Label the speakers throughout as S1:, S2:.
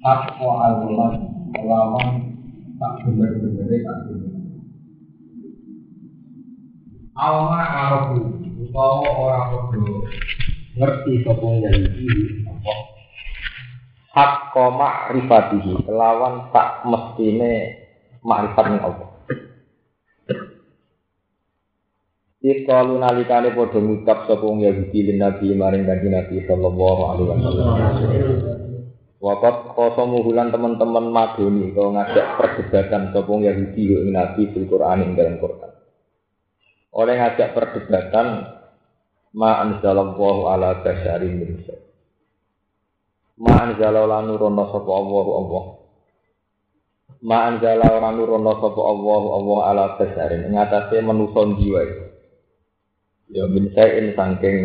S1: Takwa al-Quran Melawan tak bener-bener tak bener. Awama arobu Utawa orang bodoh Ngerti sopong Yahudi Apa? Hak koma rifatihi Kelawan tak mestine Makrifat ning Allah. Ikalu nalikane padha ngucap sapa Yahudi lin Nabi maring kanjeng Nabi sallallahu alaihi wasallam. Wakat kosomu bulan teman-teman madoni kau ngajak perdebatan sapa wong Yahudi ing Nabi fil Quran ing dalam Quran. Oleh ngajak perdebatan ma anzalallahu ala basyarin min Ma anzalallahu lan nurono sapa Allah Allah. Ma anzalallahu lan nurono sapa Allah Allah ala basyarin ing atase manusa jiwa. Ya min sayin saking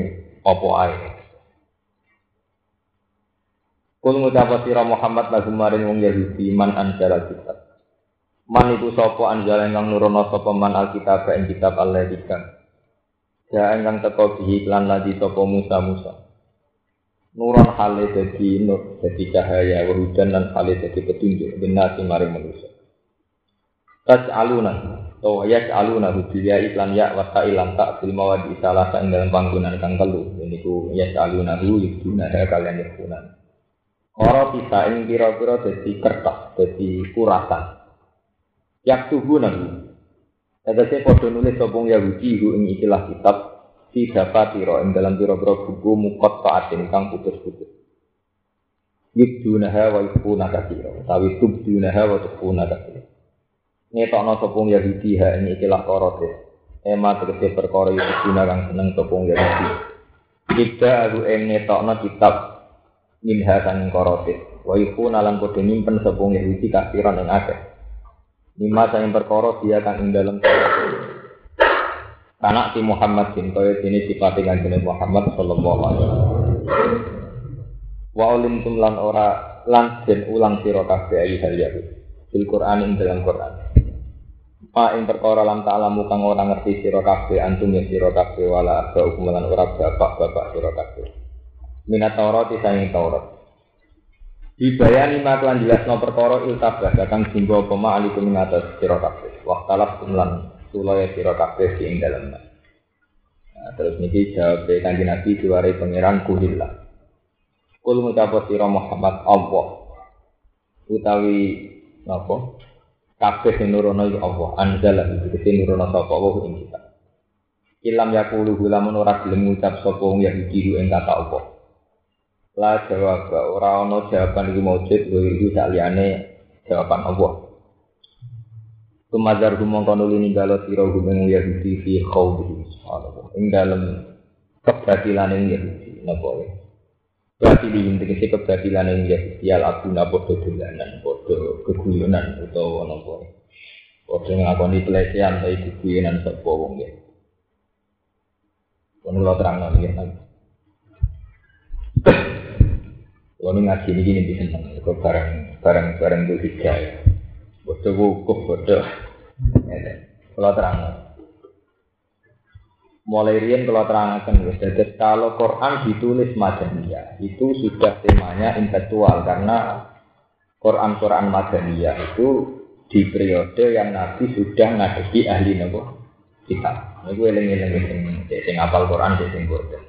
S1: apa ae. Kul ngucapa sira Muhammad lagu maring wong Yahudi man anjala kitab. Man iku sapa anjala ingkang nurono sapa man alkitab ing kitab Allah dikang. Ya ingkang teko bihi lan lagi sapa Musa Musa. Nuron hale dadi nur dadi cahaya wahudan lan hale dadi petunjuk binasi maring manusia. Tas alunan to ya aluna hudiya iklan ya wa ilam tak fil mawadi salah dalam panggonan kang telu niku ya aluna hu yuduna kalian yakunan ora bisa ing pira-pira dadi kertas dadi kurasan yak tubuh nabi Tegese padha nulis sopong Yahudi hu ing ikilah kitab si dapat ing dalam pira-pira buku mukot taatin kang putus-putus yuduna wa yukuna kasira utawi tubduna wa tukuna kasira ngetokno sopung Yahudi ha ini ikilah korote. Ema tegese perkara guna kang seneng sopung Yahudi. Kita aku ing ngetokno kitab minha sang korote. Wa iku nalan padha nyimpen sopung Yahudi kafiran ing akeh. Lima sang perkara dia kang ing dalem Karena si Muhammad bin kaya dene sifate kanjeng Muhammad sallallahu alaihi wasallam. Wa ulim lan ora lan ulang sira kabeh ayi hal ya. Fil Quran ing dalam Quran. Ma ing perkara lam ta'lamu kang ora ngerti sira kabeh antum ya sira kabeh wala ba hukum lan ora bapak-bapak sira kabeh. Minat Taurat saing Taurat. Dibayani ma kelan jelasno perkara iltabah kang jumbo apa ma alikum ing atas sira kabeh. Waqtalaf kumlan sulaya sira kabeh ing dalem. Nah, terus niki jawab kanjeng Nabi diwarai pangeran kuhillah. Kul ngucap sira Muhammad Allah utawi napa kabeh sing nurono iku Allah anzala iki sing nurono sapa Allah ing kita ilam yakulu lamun ora gelem ngucap sapa wong Yahudi ing kata Allah la jawab ora ana jawaban iki maujud iki saliyane jawaban Allah Tumazar gumong kono lini galo siro gumeng Yahudi fi khawdi Ing dalam kebatilan yang Yahudi Napa ya Berarti di tegese kebatilan yang Yahudi al abuna podo dolanan podo keguyonan utawa napa. Podo ngakoni pelecehan tapi keguyonan sapa wong ya. Kono lo terang nang ya. Kono ngaji ini gini bisa. Kok barang barang barang itu hijau. Podo wukuf podo. Kalau terang mulai rian kalau terangkan jadi kalau Quran ditulis Madaniyah itu sudah temanya intelektual karena Quran Quran Madaniyah itu di periode yang Nabi sudah ngadepi ahli nopo kita. Ini gue eling eling sing sing apal Quran sing boten.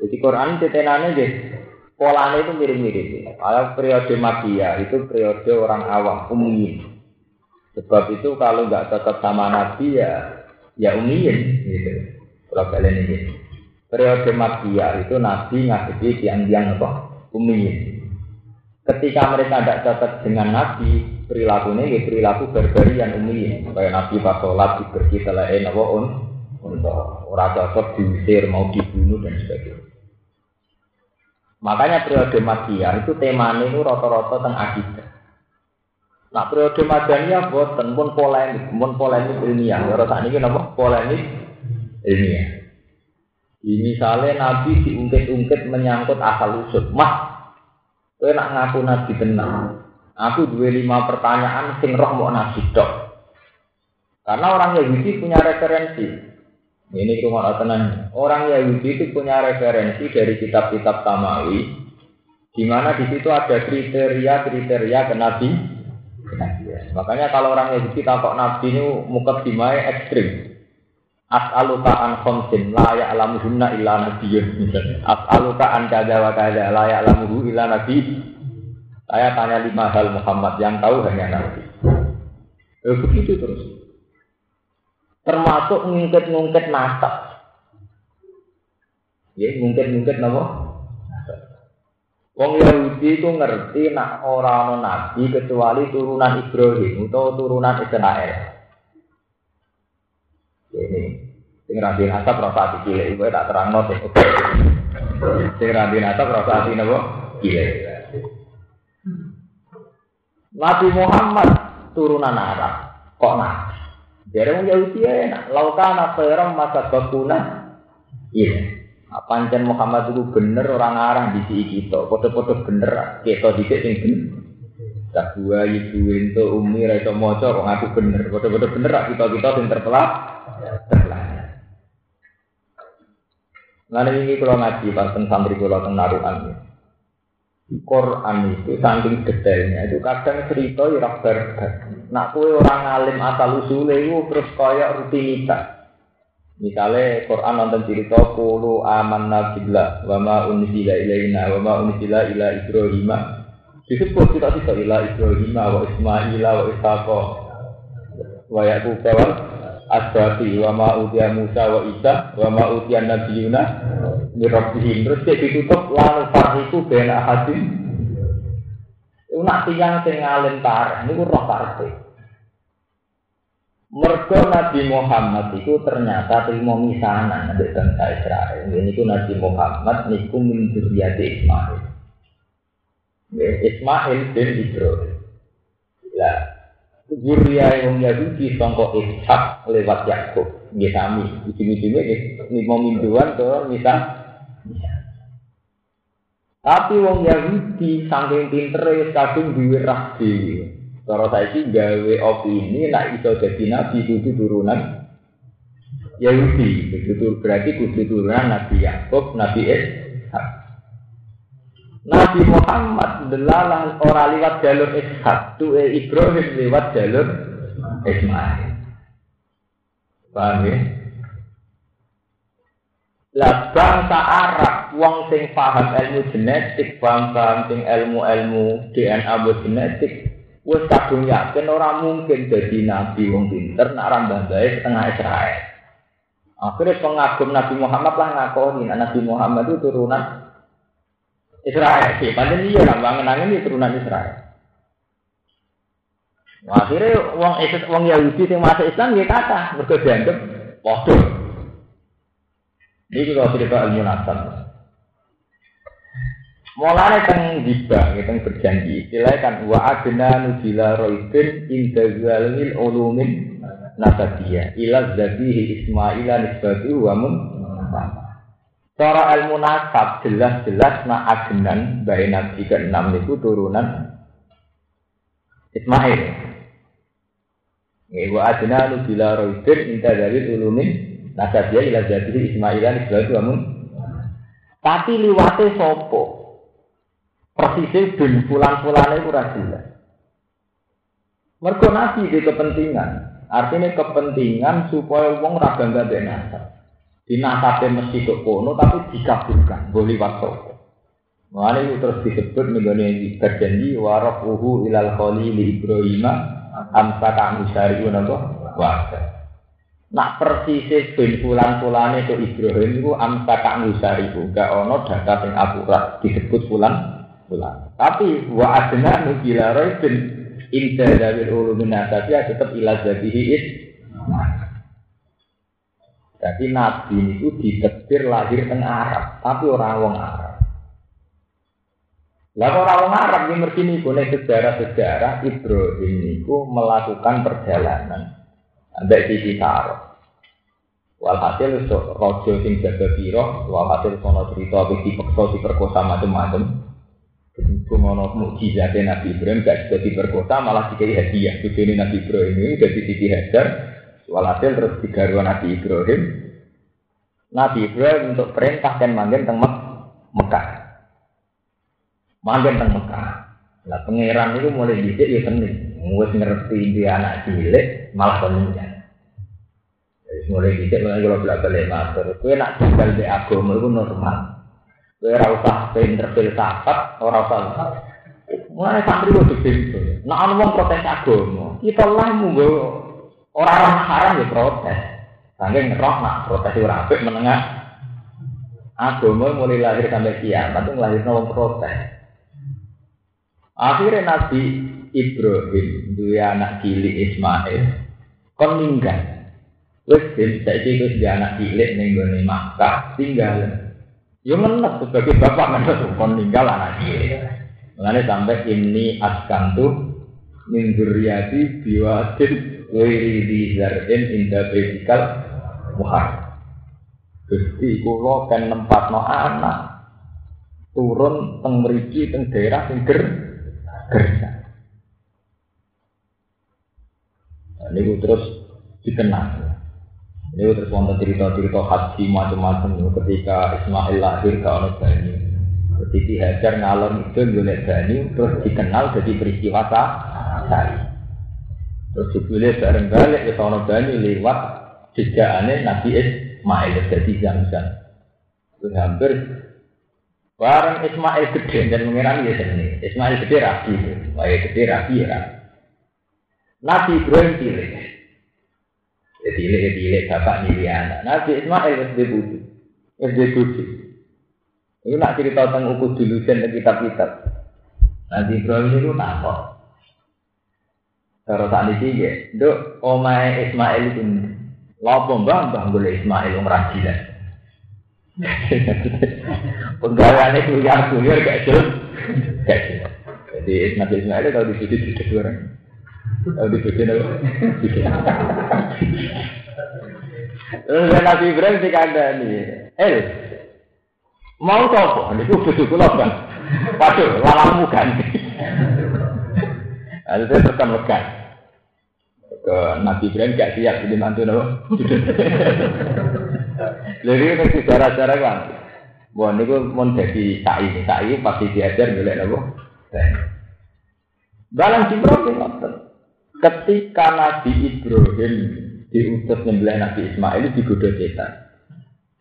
S1: Jadi Quran cetenane deh polanya itu mirip-mirip. Kalau periode Madia itu periode orang awam umum. Sebab itu kalau nggak tetap sama Nabi ya ya umiyin gitu. Kalau kalian ini periode Makia itu Nabi ngadepi tiang-tiang apa? Umiyin. Ketika mereka tidak cocok dengan Nabi, perilakunya ya perilaku berbarian umiyin. Kayak Nabi pas sholat diberki selain apa un untuk orang cocok diusir mau dibunuh dan sebagainya. Makanya periode Makia itu temanya itu rata-rata tentang akidah. Nah periode Madaniyah boten pun polemik, pun polemik ilmiah. Ya saat ini kenapa polemik ilmiah. Ini misalnya Nabi diungkit-ungkit menyangkut asal usul. Mah, kowe nak ngaku Nabi tenang. Aku dua lima pertanyaan sing roh mau Nabi dok. Karena orang Yahudi punya referensi. Ini cuma tenang. Orang Yahudi itu punya referensi dari kitab-kitab Samawi Di mana di situ ada kriteria-kriteria kenabian. Makanya kalau orang Yahudi takut nabi ini muka dimai ekstrim. As'aluka an khamsin la ya'lamuhunna illa nabiyyun. As'aluka an kada wa kada la ya'lamuhu illa nabi. Saya tanya lima hal Muhammad yang tahu hanya nabi. Eh, begitu terus. Termasuk ngungkit-ngungkit nasab. Ya, ngungkit-ngungkit nama. Wong Yahudi itu ngerti nak orang nabi kecuali turunan Ibrahim atau turunan Israel. Ini sing rabi nasab rasa hati cilik iku tak terangno sing sing rabi nasab rasa hati napa cilik. Nabi Muhammad turunan Arab kok nabi. Jadi wong Yahudi enak, laukan apa masa bakuna. Iya. Apa ancen Muhammad itu bener orang arah di sini kita, foto-foto bener, kita di sini bener. Tak dua ibu itu umi rasa moco kok ngaku bener, foto-foto bener kita kita yang terpelak. Nah ini kalau ngaji pas santri kalau tentang naruhan Quran itu saking detailnya itu kadang cerita ya rak Nak kue orang alim asal usul itu terus kaya rutinitas. Misalnya Quran nonton cerita kulu aman nabilah wa ma unzila ilaina wa ma unzila ila Ibrahim. Disebut kita kita ila Ibrahim wa Ismail wa Ishaq wa Yaqub asbabi wa ma utiya Musa wa Isa wa ma utiya nabiyuna mirabbihim terus dia ditutup lalu farhiku bena ahadim itu nak tiang sing tareh ini roh karepe mergo Nabi Muhammad itu ternyata terima misanan dari bangsa Israel ini itu Nabi Muhammad niku min Ismail. Ismail bin Ibrahim. Ya Zuriya yang Yahudi sangka Ishak lewat Yakub. Nggih sami, ujung-ujungnya nggih lima mingguan to misal. Tapi wong Yahudi saking pintere kadung duwe rah dhewe. Cara saiki gawe opini nek iso dadi nabi kudu turunan Yahudi. Begitu berarti kudu turunan Nabi Yakub, Nabi Ishak. Nabi Muhammad delalah ora liwat jalur Ishak, tuh Ibrahim lewat jalur Ismail. Paham ya? Lah bangsa Arab wong sing paham ilmu genetik, paham sing ilmu-ilmu DNA genetik, wis kadung yakin ora mungkin jadi nabi wong pinter nak rambah bae setengah Israel. Akhirnya pengagum Nabi Muhammad lah ngakoni Nabi Muhammad itu turunan Israel sih, pancen iya lah bangun angin itu turunan Israel. Akhirnya wong Islam wong Yahudi yang masuk Islam dia kata mereka dianggap bodoh. Ini kalau cerita ilmu nasab. Mulai teng jiba, kita berjanji. Istilah kan wa adna nubila roibin inda ulumin nasabiyah ila zabihi ismaila nisbatu wa mun Cara ilmu nasab jelas-jelas nak agenan bayi nabi ke-6 itu turunan Ismail. Wa adna lu bila roidin inta dari ulumin nasabiyah ila jadi Ismailan itu amun. Tapi liwate sopo. Persisnya bin pulang-pulangnya itu jelas. Mergo nabi di kepentingan. Artinya kepentingan supaya wong ra bangga nasab. Dinasabe mesti kok kono tapi dikabulkan, boleh waktu. Mulane itu terus disebut menggone berjanji warafuhu ilal khalili Ibrahim amsa kang syari'un apa? Wasa. Nak persis ben fulan-fulane itu Ibrahim itu amsa kang syari'u, gak ono data sing akurat disebut fulan fulan. Tapi wa adna nubila raibin inda dawil ulumin tapi tetap ilah jadihi is. Jadi Nabi itu ditetir lahir teng Arab, tapi orang wong Arab. Lah orang wong Arab ini ngerti nih boleh sejarah-sejarah Ibrahim itu melakukan perjalanan sampai sisi Saro. Walhasil rojo sing jaga piro, walhasil sono cerita di di perkosa macam-macam. Berhubung ono mukjizatnya Nabi Ibrahim gak juga diperkosa malah dikai hadiah. Tujuan Nabi Ibrahim ini udah di sisi Hajar, Walhasil terus digaruh Nabi Ibrahim. Nabi Ibrahim untuk perintah dan manggil teng Mekah. Makin teng Mekah. Lah pangeran itu mulai dhisik ya seneng. Wis ngerti dia anak cilik malah penunjan. Jadi mulai dhisik mulai kalau balik matur. Kowe nak tinggal di agama itu normal. Kowe ora usah pinter filsafat, ora usah Mulai santri itu pintu. Nah, anu wong protes agama. Kita lah munggo orang-orang haram ya protes. Saking roh nak protes ora apik menengah agama mulai lahir sampai kiamat itu lahir wong protes. Akhirnya Nabi Ibrahim dua anak cilik Ismail kon ninggal. Ben saiki dia anak cilik ning Makkah tinggal. Yo menep sebagai bapak menep kon ninggal anak cilik. Mulane sampai ini askantu min dzurriyyati biwadin ghairi di zar'in inda baitikal muhar. Gusti kula kan nempatno anak turun teng mriki teng daerah sing ger gersa. Nah, ini terus dikenal. Ini terus wonten cerita-cerita haji macam-macam ketika Ismail lahir ke anak bani. Ketika Hajar ngalor itu golek bani terus dikenal jadi peristiwa sari. Terus dipilih bareng balik ke anak bani lewat jejakane Nabi Ismail jadi Zamzam. Itu hampir Barang Ismail gede dan mengira ya sini. Ismail gede rapi, Wah gede rapi ya. Nabi Ibrahim cilik. Cilik ya cilik bapak nih anak. Nabi Ismail SD budi, SD budi. Ini nak cerita tentang ukur dulu dan kitab-kitab. Nabi Ibrahim itu nakal. Kalau saat ini ya, dok omai Ismail itu Lopo mbah mbah boleh Ismail umrah gila. Penggawaannya kuliah kuliah gak jelas. Gak jelas. Jadi Nabi Ismail kalau di sini tidak orang. Kalau di sini apa? Terus Nabi Ibrahim nih. Eh, mau? Ini tuh betul betul apa? Waduh, lalamu ganti. Lalu saya tekan. Ke Nabi Ibrahim gak siap jadi mantu nopo. Jadi itu sejarah-sejarah kan. Wah, ini mau jadi sa'i, sa'i pasti diajar boleh nopo. Dalam Ibrahim Ketika Nabi Ibrahim diutus nyembelih Nabi Ismail digoda setan.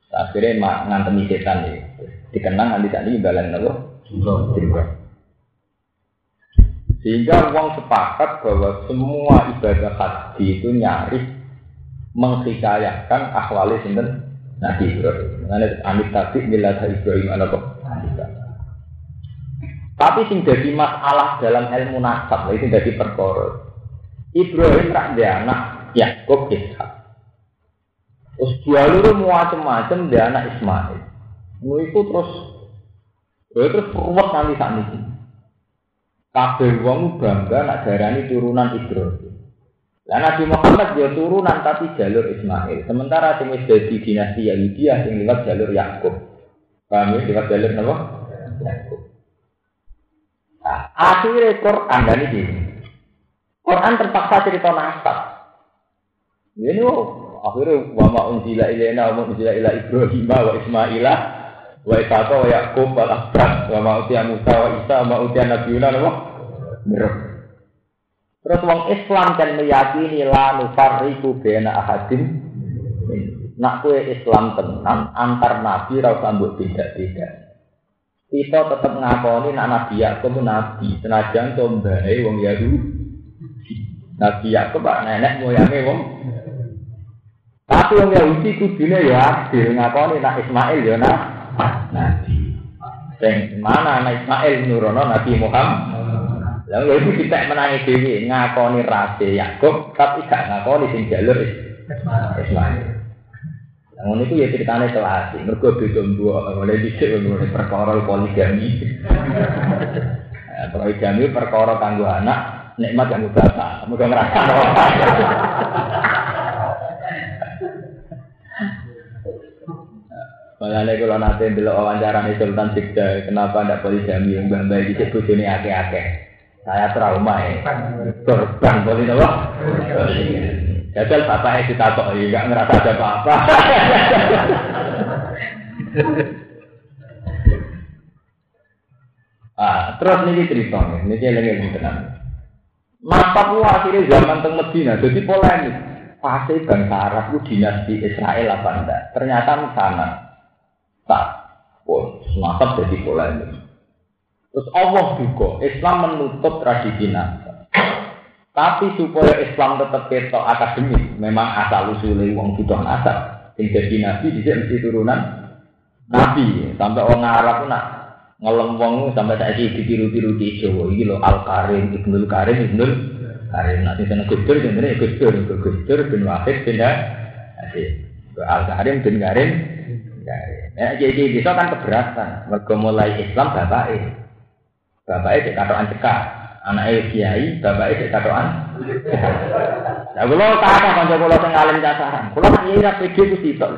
S1: Akhirnya mak ngantemi setan ini. Dikenang nanti tadi balan nopo. Sehingga uang sepakat bahwa semua ibadah haji itu nyaris menghikayakan akhwali sinten Nabi Ibrahim. Mengenai amit tadi milah Ibrahim anak Tapi sing jadi masalah dalam ilmu nasab, itu jadi perkara. Ibrahim rak dia anak Yakub Ishak. Terus dua luru macam-macam dia anak Ismail. Mau itu terus, terus ruwet nanti saat ini. Kabeh wong bangga nak darani turunan Ibrahim. Lah Nabi Muhammad dia turunan tapi jalur Ismail. Sementara sing wis dadi dinasti Yahudi sing lewat jalur Yakub. Paham ya lewat jalur napa? Yakub. Nah, akhirnya Quran dan ini. Quran terpaksa cerita nasab. Ini oh, akhirnya wa ma unzila ilaina wa unzila ila Ibrahim wa Ismaila wa Ishaq wa Yakub wa Abraham wa ma utiya Musa wa Isa wa ma utiya napa? Mirab. Terus wong Islam kan meyakini la nufarriqu baina ahadin nak kue Islam tenan antar nabi ra usah mbok beda-beda. Kita tetap ngakoni nak nabi Yakub nabi, senajan to mbae wong Yahudi. Nabi Yakub pak nenek moyange wong tapi wong Yahudi kudune ya adil ngakoni nak Ismail ya nak nabi. Sing mana anak Ismail nurono Nabi Muhammad Lalu itu kita menangi dewi ngakoni rase Yakub, tapi gak ngakoni sing jalur Ismail. Namun itu ya ceritanya kelas, mereka beda dua, mulai dicek mulai perkara poligami. Poligami perkara tangguh anak, nikmat yang bapak, mudah ngerasa Makanya kalau nanti dulu wawancara nih Sultan Sikda, kenapa tidak poligami yang bambang dicek ini ake-ake. Saya trauma ya. Korban boleh nopo. Jajal bapaknya kita kok nggak ngerasa ada apa-apa. ah, terus niki cerita nih, niki lagi tenan. Masa ku akhirnya zaman teng Medina, jadi polemik. Pasti bangsa Arab itu dinasti Israel apa enggak? Ternyata sana. Tak, pun masa jadi polemik. Terus Allah juga, Islam menutup tradisi nasab. Tapi supaya Islam tetap ketok akademik, memang asal usulnya uang butuh nasab. Yang jadi nabi, bisa mesti turunan nabi. Sampai orang Arab nak ngelem wong sampai saiki ditiru-tiru di Jawa iki lho Al Karim Ibnul Karim Ibnul Karim nanti sana Gus Dur jenenge Gus Dur Gus Dur bin Wahid bin Al Karim bin Karim Ya, jadi bisa kan keberatan. Mergo mulai Islam bapake. Bapake cek katokan cekak. Anake kiai, bapake cek katokan. Lah kula kata kanca kula sing alim cacaran. Kula nak ngira pede ku sitok.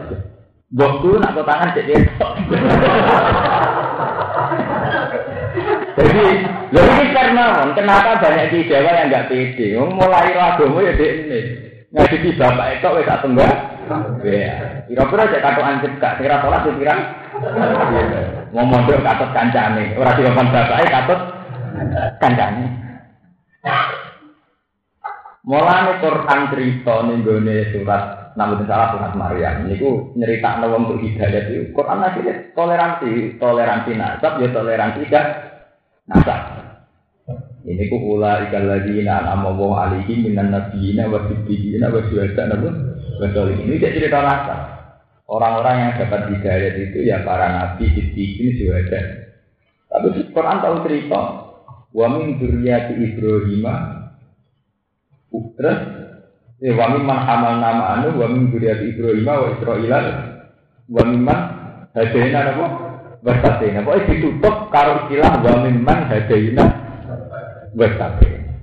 S1: Mbokku nak tangan cek Jadi, lho ini karena kenapa banyak di Jawa yang nggak pede? Mulai agama ya ini. Ngaji bapak itu wes tak tunggal. Ya, kira-kira cek katokan cekak, kira sholat ya kira. Mau mondok katut kancane, ora dikon bapake katut kancane. Mulane Quran cerita ning gone surat namun salah surat Maryam niku nyeritakno wong untuk hidayah itu Quran akhirnya toleransi, toleransi nasab ya toleransi dah nasab. Ini ku ula ikal lagi na nama wong alihi minan nabiyina wa siddiqina wa syuhada nabu betul ini tidak cerita nasab. Orang-orang yang dapat hidayah itu ya para nabi, siddiqin, syuhada. Tapi Quran tahu cerita wa min dzurriyyati Ibrahim terus ya wa min man hamal nama anu wa min dzurriyyati Ibrahim wa Israil wa min man hadaina napa Wasatena, pokoknya ditutup karo istilah wa mimman hadaina wasatena.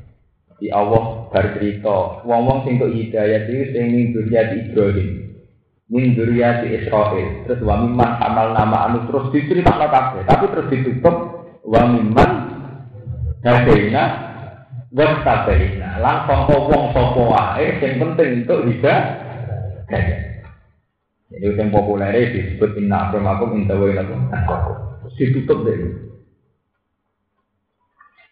S1: Di Allah bercerita, wong-wong sing kok hidayah itu sing min duriyati Ibrahim, min duriyati Israel, terus wa mimman amal nama anu terus diceritakan kabeh, tapi terus ditutup wa mimman hadaina wasatena. Langsung wong sapa wae sing penting untuk hidayah. Jadi yang populer disebut inna akramakum inta wa ilakum Ditutup deh.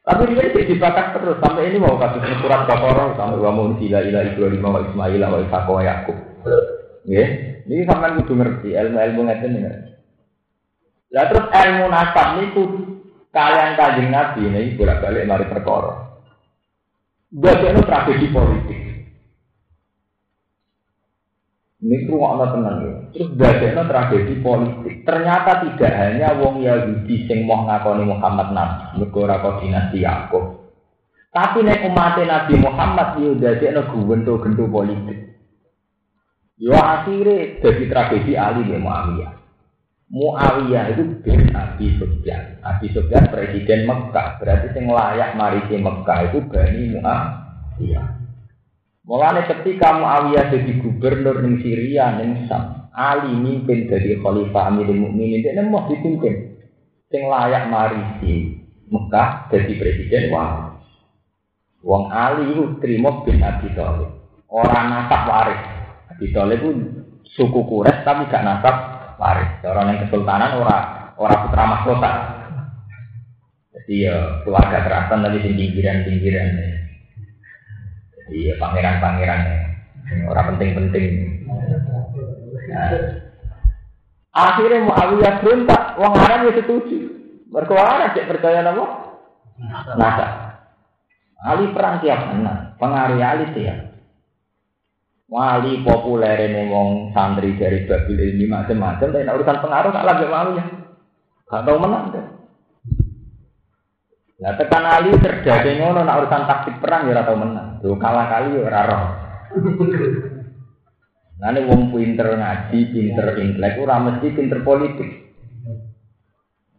S1: Tapi dia tidak dibatas terus sampai ini mau kasus surat Baqarah sampai wa mun ila ila Ibrahim wa Ismail wa Ishaq wa Yakub. Ya, ini sampean kudu ngerti ilmu-ilmu ngeten ini. Lah terus ilmu nasab niku kalian kanjeng Nabi ini bolak-balik mari perkara. Bagian tragedi politik. Ini rumah tenang ya. Terus dadekno tragedi politik. Ternyata tidak hanya wong Yahudi sing mau ngakoni Muhammad Nabi, mergo ora dinasti Yakub. Tapi nek umat Nabi Muhammad yo dadekno gento-gento politik. Yo akhirnya jadi tragedi Ali ya Muawiyah. Muawiyah itu bin Abi Sufyan. Abi Sufyan presiden Mekah. Berarti sing layak marisi Mekah itu Bani Muawiyah. Mulane ketika Muawiyah jadi gubernur ning Syria ning Sam, Ali mimpin jadi khalifah Amirul Mukminin dia mau dipimpin. Sing layak marisi Mekah jadi presiden wah. Wong Ali itu terima bin Abi Thalib. Orang nasab waris. Abi Thalib itu suku Quraisy tapi gak nasab waris. Orang yang kesultanan ora ora putra mahkota. Jadi ya keluarga keraton tadi pinggiran-pinggiran. Iya pangeran-pangeran orang penting-penting. Nah. Akhirnya Muawiyah berontak, wong Arab ya setuju. Mereka Arab cek percaya nama? Nasa. Ali perang tiap mana? Pengaruh Ali tiap. Wali populer ini wong santri dari Babil ilmi macam-macam, tapi urusan pengaruh kalah gak mau ya. Gak tau menang deh. Nah tekan Ali terjadi ngono nak urusan taktik perang ya ora tau menang. Tuh kalah kali ya ora roh. Nah wong pinter ngaji, pinter intelek ora mesti pinter politik.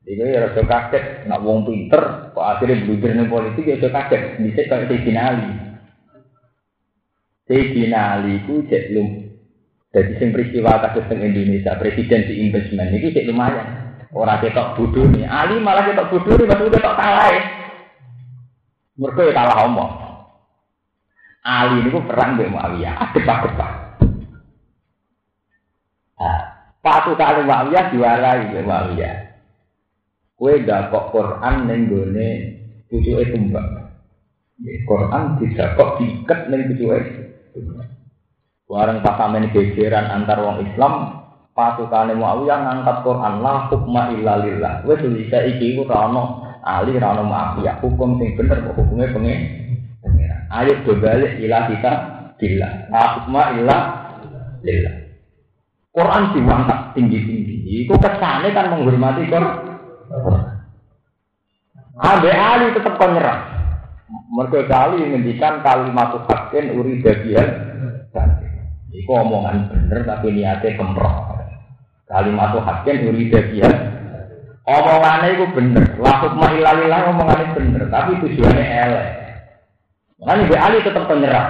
S1: Jadi ya rasa kaget, nak wong pinter, kok akhirnya belajar nih politik ya rasa kaget. Bisa kayak Sayyidina Ali. Sayyidina Ali ku cek lum. Jadi sing peristiwa kasus Indonesia, presiden di investment itu cek lumayan. Orang ketok bodoh nih. Ali malah ketok bodoh nih, maksudnya ketok kalah ya. Ya kalah omong. Ali ini perang dengan Muawiyah, adep-adep. Nah, patu kali Muawiyah diwarai dengan Muawiyah. Kue kok Quran ning gone pucuke tumbak. Quran tidak kok diikat ning pucuke. Warang pas sampeyan gegeran antar wong Islam, pasukane Muawiyah ngangkat Quran la hukma illa lillah. Wis bisa iki ono ali ono Muawiyah, hukum sing bener kok hukume pengen. Ayo berbalik ila kita bila. La hukma illa lillah. Quran diangkat tinggi-tinggi. Iku kesane kan menghormati Quran. Abe Ali tetap kau. Mereka kali ngendikan kalimat hakin uri bagian. Iku omongan bener tapi niatnya kemproh. Kalimat hakin uri bagian. Omongannya itu bener. Lakuk mahilalilah omongannya bener. Tapi tujuannya elek. Makanya Abe Ali tetap penyerah.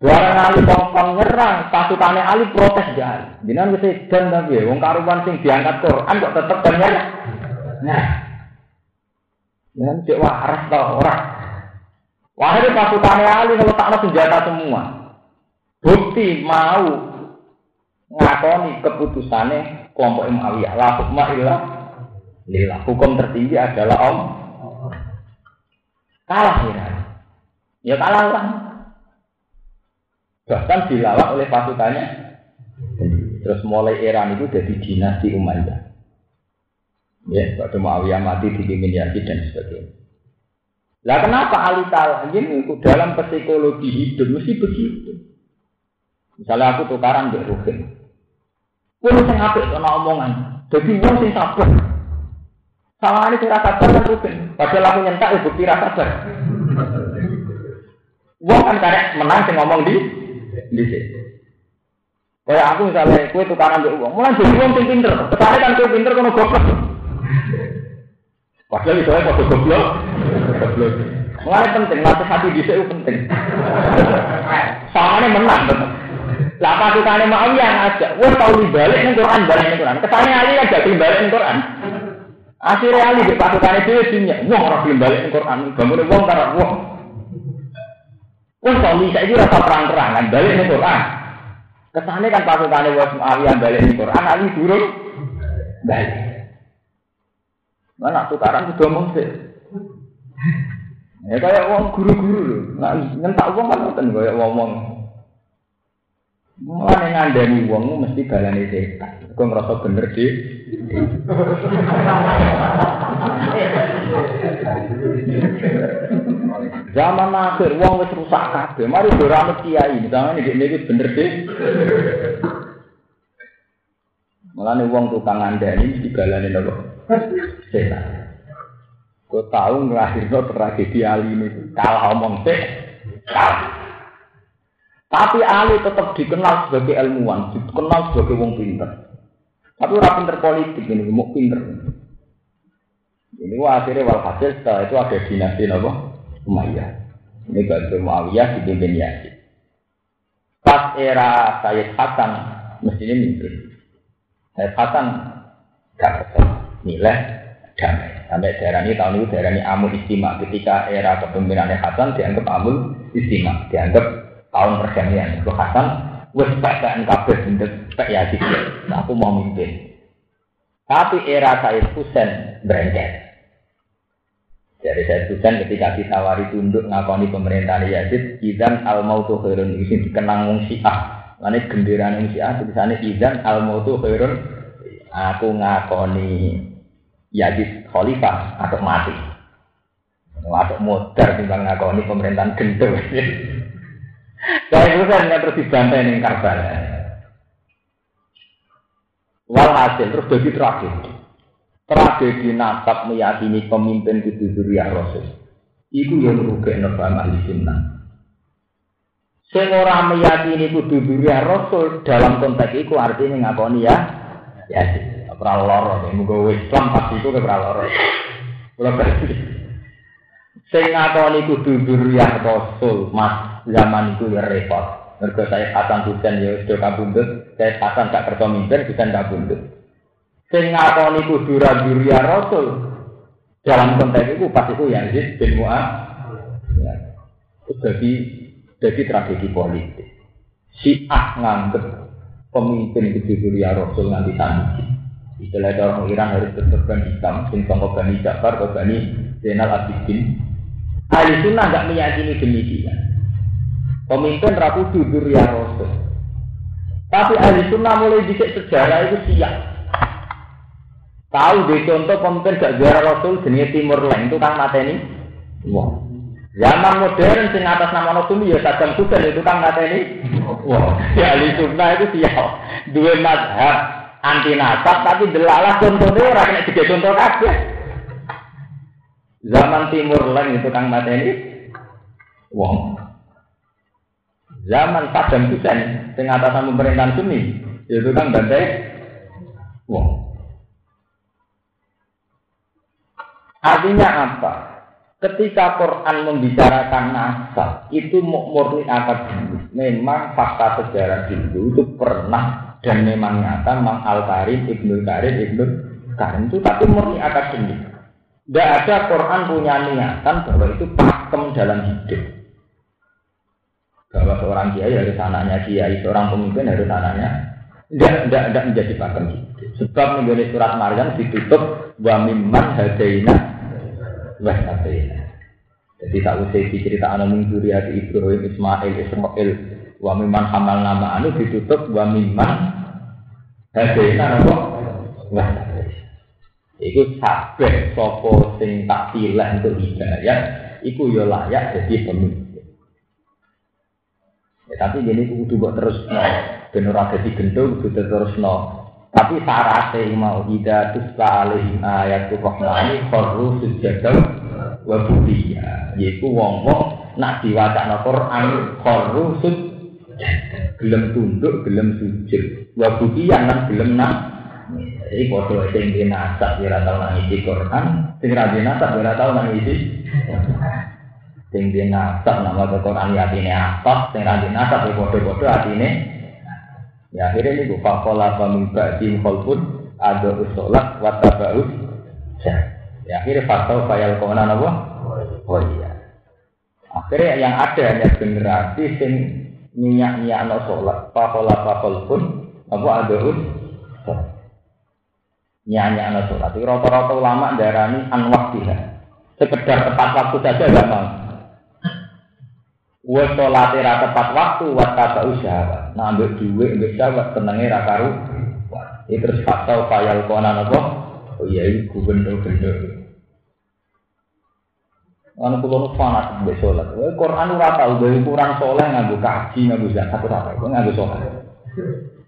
S1: Barang Ali kongkong nyerang, pasukannya Ali protes jalan. Jangan dan tapi wong karuan sing diangkat Quran kok tetep banyak. Nah, jangan cek waras tau orang. Wahai pasukannya Ali tak senjata semua. Bukti mau ngakoni keputusannya kelompok Muawiyah. La hukma illa lillah. Hukum tertinggi adalah Om. Kalah ya. Ya kalah lah. Bahkan dilawan oleh pasukannya. Terus mulai era itu jadi dinasti Umayyah. Ya, pada Muawiyah mati dipimpin Yazid dan sebagainya. Lah kenapa Ali Talagin itu dalam psikologi hidup mesti begitu? Misalnya aku tukaran di Rukin. Pun sing apik ana omongan. Jadi wong sing sabar. Sama ini rasa sabar kan Rukin. Padahal aku nyentak ya bukti rasa sabar. Wong kan karek menang sing ngomong di di sini. Kayak aku misalnya, kue tukaran di uang, mulai jadi uang sing pinter. Ke sana kan kue pinter kono goblok. Padahal itu saya kode goblok. Goblok. Mulai penting, latih hati sini penting. Soalnya menang betul. Lah pasukannya yang aja, wah tahu balik nih Quran balik nih Quran. Kesannya Ali kan jadi balik nih Quran. Akhirnya Ali di pasukannya dia punya, wah orang balik nih Quran. Bangun wong karena wah Wong suami saya itu rasa perang-perangan balik nih Quran. Kesannya kan pasukannya was Muawiyah balik nih Quran, Ali turun balik. Mana tukaran sudah sih. Ya kayak uang guru-guru loh. Nah, nyentak uang kan ngoten kayak ngomong. Mulane ngandani wong mesti balane setan. Kok ngerasa bener di. Zaman akhir wong wis rusak kabeh. Mari ora kiai, misalnya iki niki bener deh. Mulane wong tukang ngandani mesti balane napa? Setan. Kau tahu ngelahirno tragedi Ali ini kalah omong teh. Tapi Ali tetap dikenal sebagai ilmuwan, dikenal sebagai wong pinter. Tapi orang pinter politik ini, mau pinter. Ini akhirnya walhasil setelah itu ada dinasti apa? Umayyah. Ini Batu Muawiyah dipimpin Yazid. Pas era Sayyid Hasan mestinya mimpin. Sayyid Hasan gak kesel, nilai damai. Sampai daerah ini tahun itu daerah ini Amul Istimewa. Ketika era kepemimpinannya Hasan dianggap Amul Istimewa, dianggap tahun perdamaian. Itu Hasan wes bacakan kabeh bentuk Pak Yazid. Aku mau mimpin. Tapi era Sayyid Husain berengket. Jadi saya Husain ketika ditawari tunduk ngakoni pemerintahan Yazid, idan al mautu khairun ini dikenang wong Syiah. Lane gendera wong Syiah tulisannya idan al mautu khairun. Aku ngakoni Yazid khalifah atau mati. Atau modar timbang ngakoni pemerintahan gendeng. Saya Husain nggak terus dibantai ning Karbala. Walhasil terus jadi tragedi. Tragedi nasab meyakini pemimpin itu zuriyah Rasul. Iku yang merugikan nafam ahli sunnah. Sing ora meyakini kudu zuriyah Rasul dalam konteks itu artinya ngakoni ya ya ora lara ya muga Islam pasti itu ora lara. Berarti. Sing ngakoni kudu zuriyah Rasul Mas zaman itu ya repot. Mergo saya Hasan Husain ya sudah kabundut, saya Hasan gak kerja mimpin, Husain kabundut. Sing ngakoni kudu rajuria Rasul. Dalam konteks itu pas itu Yazid bin Mu'ad. Ya. Jadi jadi tragedi politik. Si Ah nganggep pemimpin itu Rasul nganti tadi. Istilah orang Iran harus berkorban hitam, sing sangka Bani Ja'far Bani Zainal Abidin. Ahli sunnah nggak meyakini demikian. Pemimpin rapu jujur ya Rasul. Tapi ahli sunnah mulai dicek sejarah itu siap. Tahu deh contoh pemimpin gak juara Rasul jenis Timur Leng itu kan mateni. Wah. Zaman modern sing atas nama Rasul ya Saddam Hussein itu kan mateni. Wah. Ya ahli sunnah itu siap. Dua mazhab anti nasab tapi delalah contohnya orang kena tiga contoh kabeh. Zaman Timur Leng itu kang mateni wong. Zaman Saddam Hussein sing atasan pemerintahan Sunni itu kan bantai wong. Artinya apa? Ketika Quran membicarakan nasab, itu murni akademis. Memang fakta sejarah dulu itu pernah dan memang nyata Mang Al Karim Ibnu Karim Ibnu Karim itu tapi murni akademik. Tidak ada Quran punya niatan bahwa itu pakem dalam hidup. Bahwa seorang kiai harus anaknya kiai, seorang pemimpin harus anaknya. Tidak, tidak, tidak menjadi pakem hidup. Sebab menjadi surat Maryam ditutup wa mimman hadaina wa hadaina. Jadi tak usah cerita anak minggu Ibrahim, Ismail, Ismail, Wa mimman hamal nama anu ditutup wa mimman hadaina apa? Wah. Iku sabeh sapa sing tak pilih untuk hidayah, iku yo ya layak jadi pemimpin. Ya, tapi gini kudu buat terus no, ben ora dadi gendho kudu terus no. Tapi syaratnya mau ida tusla alaihim ayatu rahmani kharru sujadau wa budiya. Yaiku wong-wong nak diwacana Quran kharru sujadau gelem tunduk, gelem sujud. Wa bukiyan lan gelem nak. Jadi foto sing di nasab ora tau nangisi Quran, sing ra di nasab ora tau nangisi. Sing di nasab nama Quran ya atine apa, sing ra di nasab ya foto-foto atine. Ya akhirnya ini gue fakola pamimba di pun ada usolat watabaus. Ya akhirnya fakta fayal kona apa? Oh iya. Akhirnya yang ada hanya generasi sing minyak minyak no sholat pakola pakol pun apa ada un minyak no sholat itu rata-rata ulama darani anwak dia sekedar tepat waktu saja gak mau Wa sholat era tepat waktu wa tata usaha. Nah ambil duit ambil sahabat tenangnya rakaru. Itu terus fakta fayal konan apa? Oh iya ini gubernur-gubernur. Ana kula nu fanat mbek salat. Kowe Quran ora tau gawe ukuran saleh nganggo kaji nganggo zakat ora tau. Kowe nganggo salat.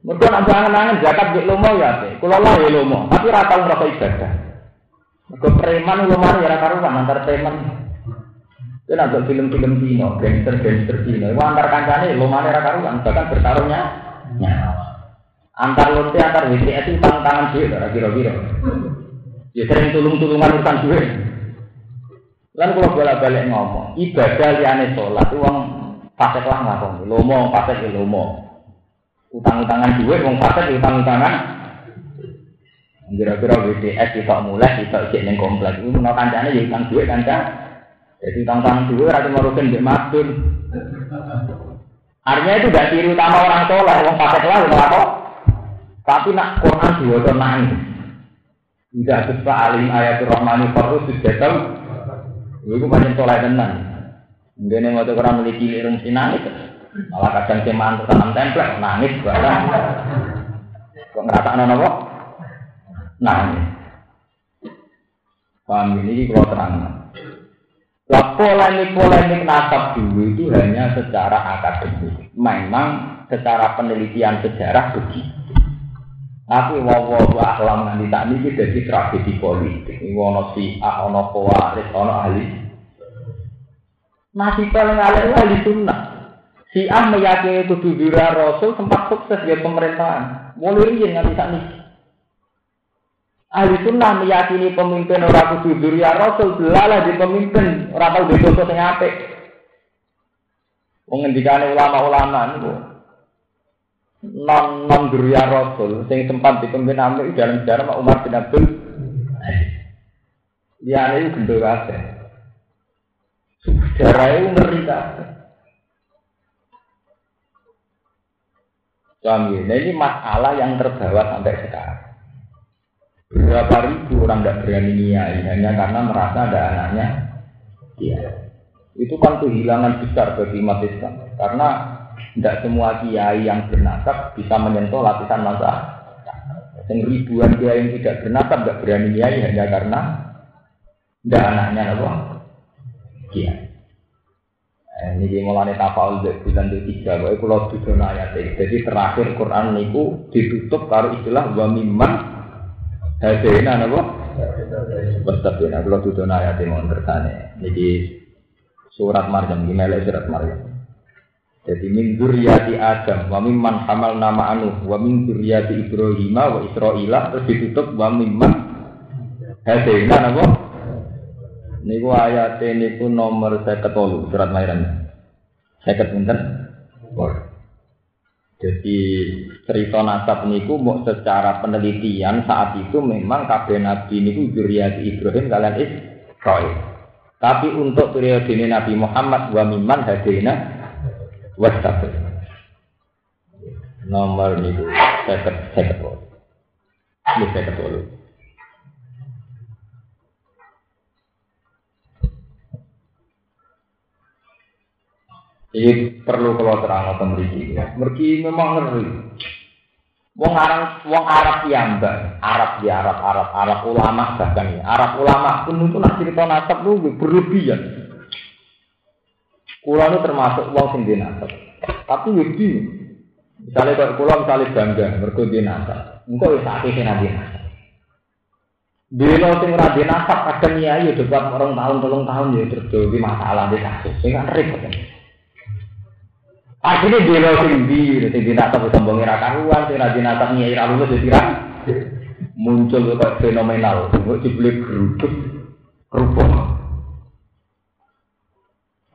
S1: Mergo nek angen-angen zakat mbek lomo ya ate. Kula lah ya lomo, tapi ora tau ngrasa ibadah. Mergo preman lomo ya ora karuan antar preman. Itu nak film-film Cina, gangster-gangster Cina. Itu antar kancane lomane ora karuan, bahkan bertarungnya. Antar lonte antar WTS itu tangan duit, kira-kira. Ya sering tulung-tulungan urusan duit. Lan kalau bolak-balik ngomong, ibadah liane sholat uang fasek lah ngakon, lomo fasek ya lomo. Utang-utangan duit, uang fasek ya utang-utangan. Kira-kira WDS kita mulai, kita ijek neng komplek. Itu mau kancane ya utang duit kanca. Jadi utang-utangan duit rasa ngurusin di madun. Artinya itu gak ciri utama orang sholat, uang fasek lah, kok. Tapi nak Quran diwajib nangis. Tidak sesuai alim ayat Rahmani Farus sudah Iku banyak soleh tenan. Mungkin waktu kurang memiliki lirung si nangis, malah kadang mantu tanam templek nangis barang. Kok ngerasa anak apa? Nangis. Paham ini kalau terang. Lah polemik-polemik nasab dulu itu hanya secara akademik. Memang secara penelitian sejarah begitu. Tapi wawo ahlam nanti tak ini jadi tragedi politik. Ini wono si ah ono pewaris ono ahli. Masih paling ahli ahli sunnah. Si ah meyakini itu dudura Rasul sempat sukses di pemerintahan. Mulai ini nanti tak nih. Ahli sunnah meyakini pemimpin orang kudu ya Rasul belalah di pemimpin orang tahu di dosa sing apik. ulama-ulama niku non non duria rasul sing sempat dipimpin Amir dalam sejarah Pak Umar bin Abdul Ya ini gendul kabeh. Sejarah itu ngeri kabeh. Suami, nah ini masalah yang terbawa sampai sekarang. Berapa ribu orang tidak berani niai hanya karena merasa ada anaknya dia. Itu kan kehilangan besar bagi umat Islam. Karena tidak semua kiai yang bernasab bisa menyentuh lapisan masa. Yang ribuan kiai yang tidak bernasab tidak berani niai hanya karena tidak anaknya apa? Kiai. Eh, ini mulai tafal bulan tiga, bahwa kalau tujuh ayat Jadi terakhir Quran niku ditutup kalau istilah wa mimman hadena napa? Wastabina kalau tujuh ayat yang mau kersane. Jadi surat Maryam gimana surat Maryam. Jadi min dzurriyyati Adam wa mimman hamal nama anu wa min dzurriyyati Ibrahim wa Israila terus ditutup wa mimman hadena napa? Niku ayat niku nomor saya ketolu surat Mairan. Saya pinten? Jadi cerita nasab niku mau secara penelitian saat itu memang kabeh nabi niku juriyati Ibrahim kalian Israil. Tapi untuk periode ini Nabi Muhammad wa miman hadina wastabir. Nomor niku saya ketolu. Ini saya ketolu. Ini perlu kalau terang atau meriki. Meriki memang ngeri. Wong Arab, wong Arab mbak, Arab di Arab, Arab, Arab ulama bahkan ya. Arab ulama pun itu nak cerita nasab lu berlebihan. Kulo itu termasuk wong sing nasab. Tapi wedi. Misalnya kalau kulo misalnya bangga mergo di nasab. Engko wis akeh sing di nasab. Dino sing ora di nasab kadang ya ya debat orang tahun, tolong tahun ya terjadi masalah di kasus. Sing repot. Akhirnya dia lo sing di, sing dinatap sombong ira karuan, sing ra dinatap nyai ra lulus ya muncul kok fenomenal, kok dibeli geruduk kerupuk.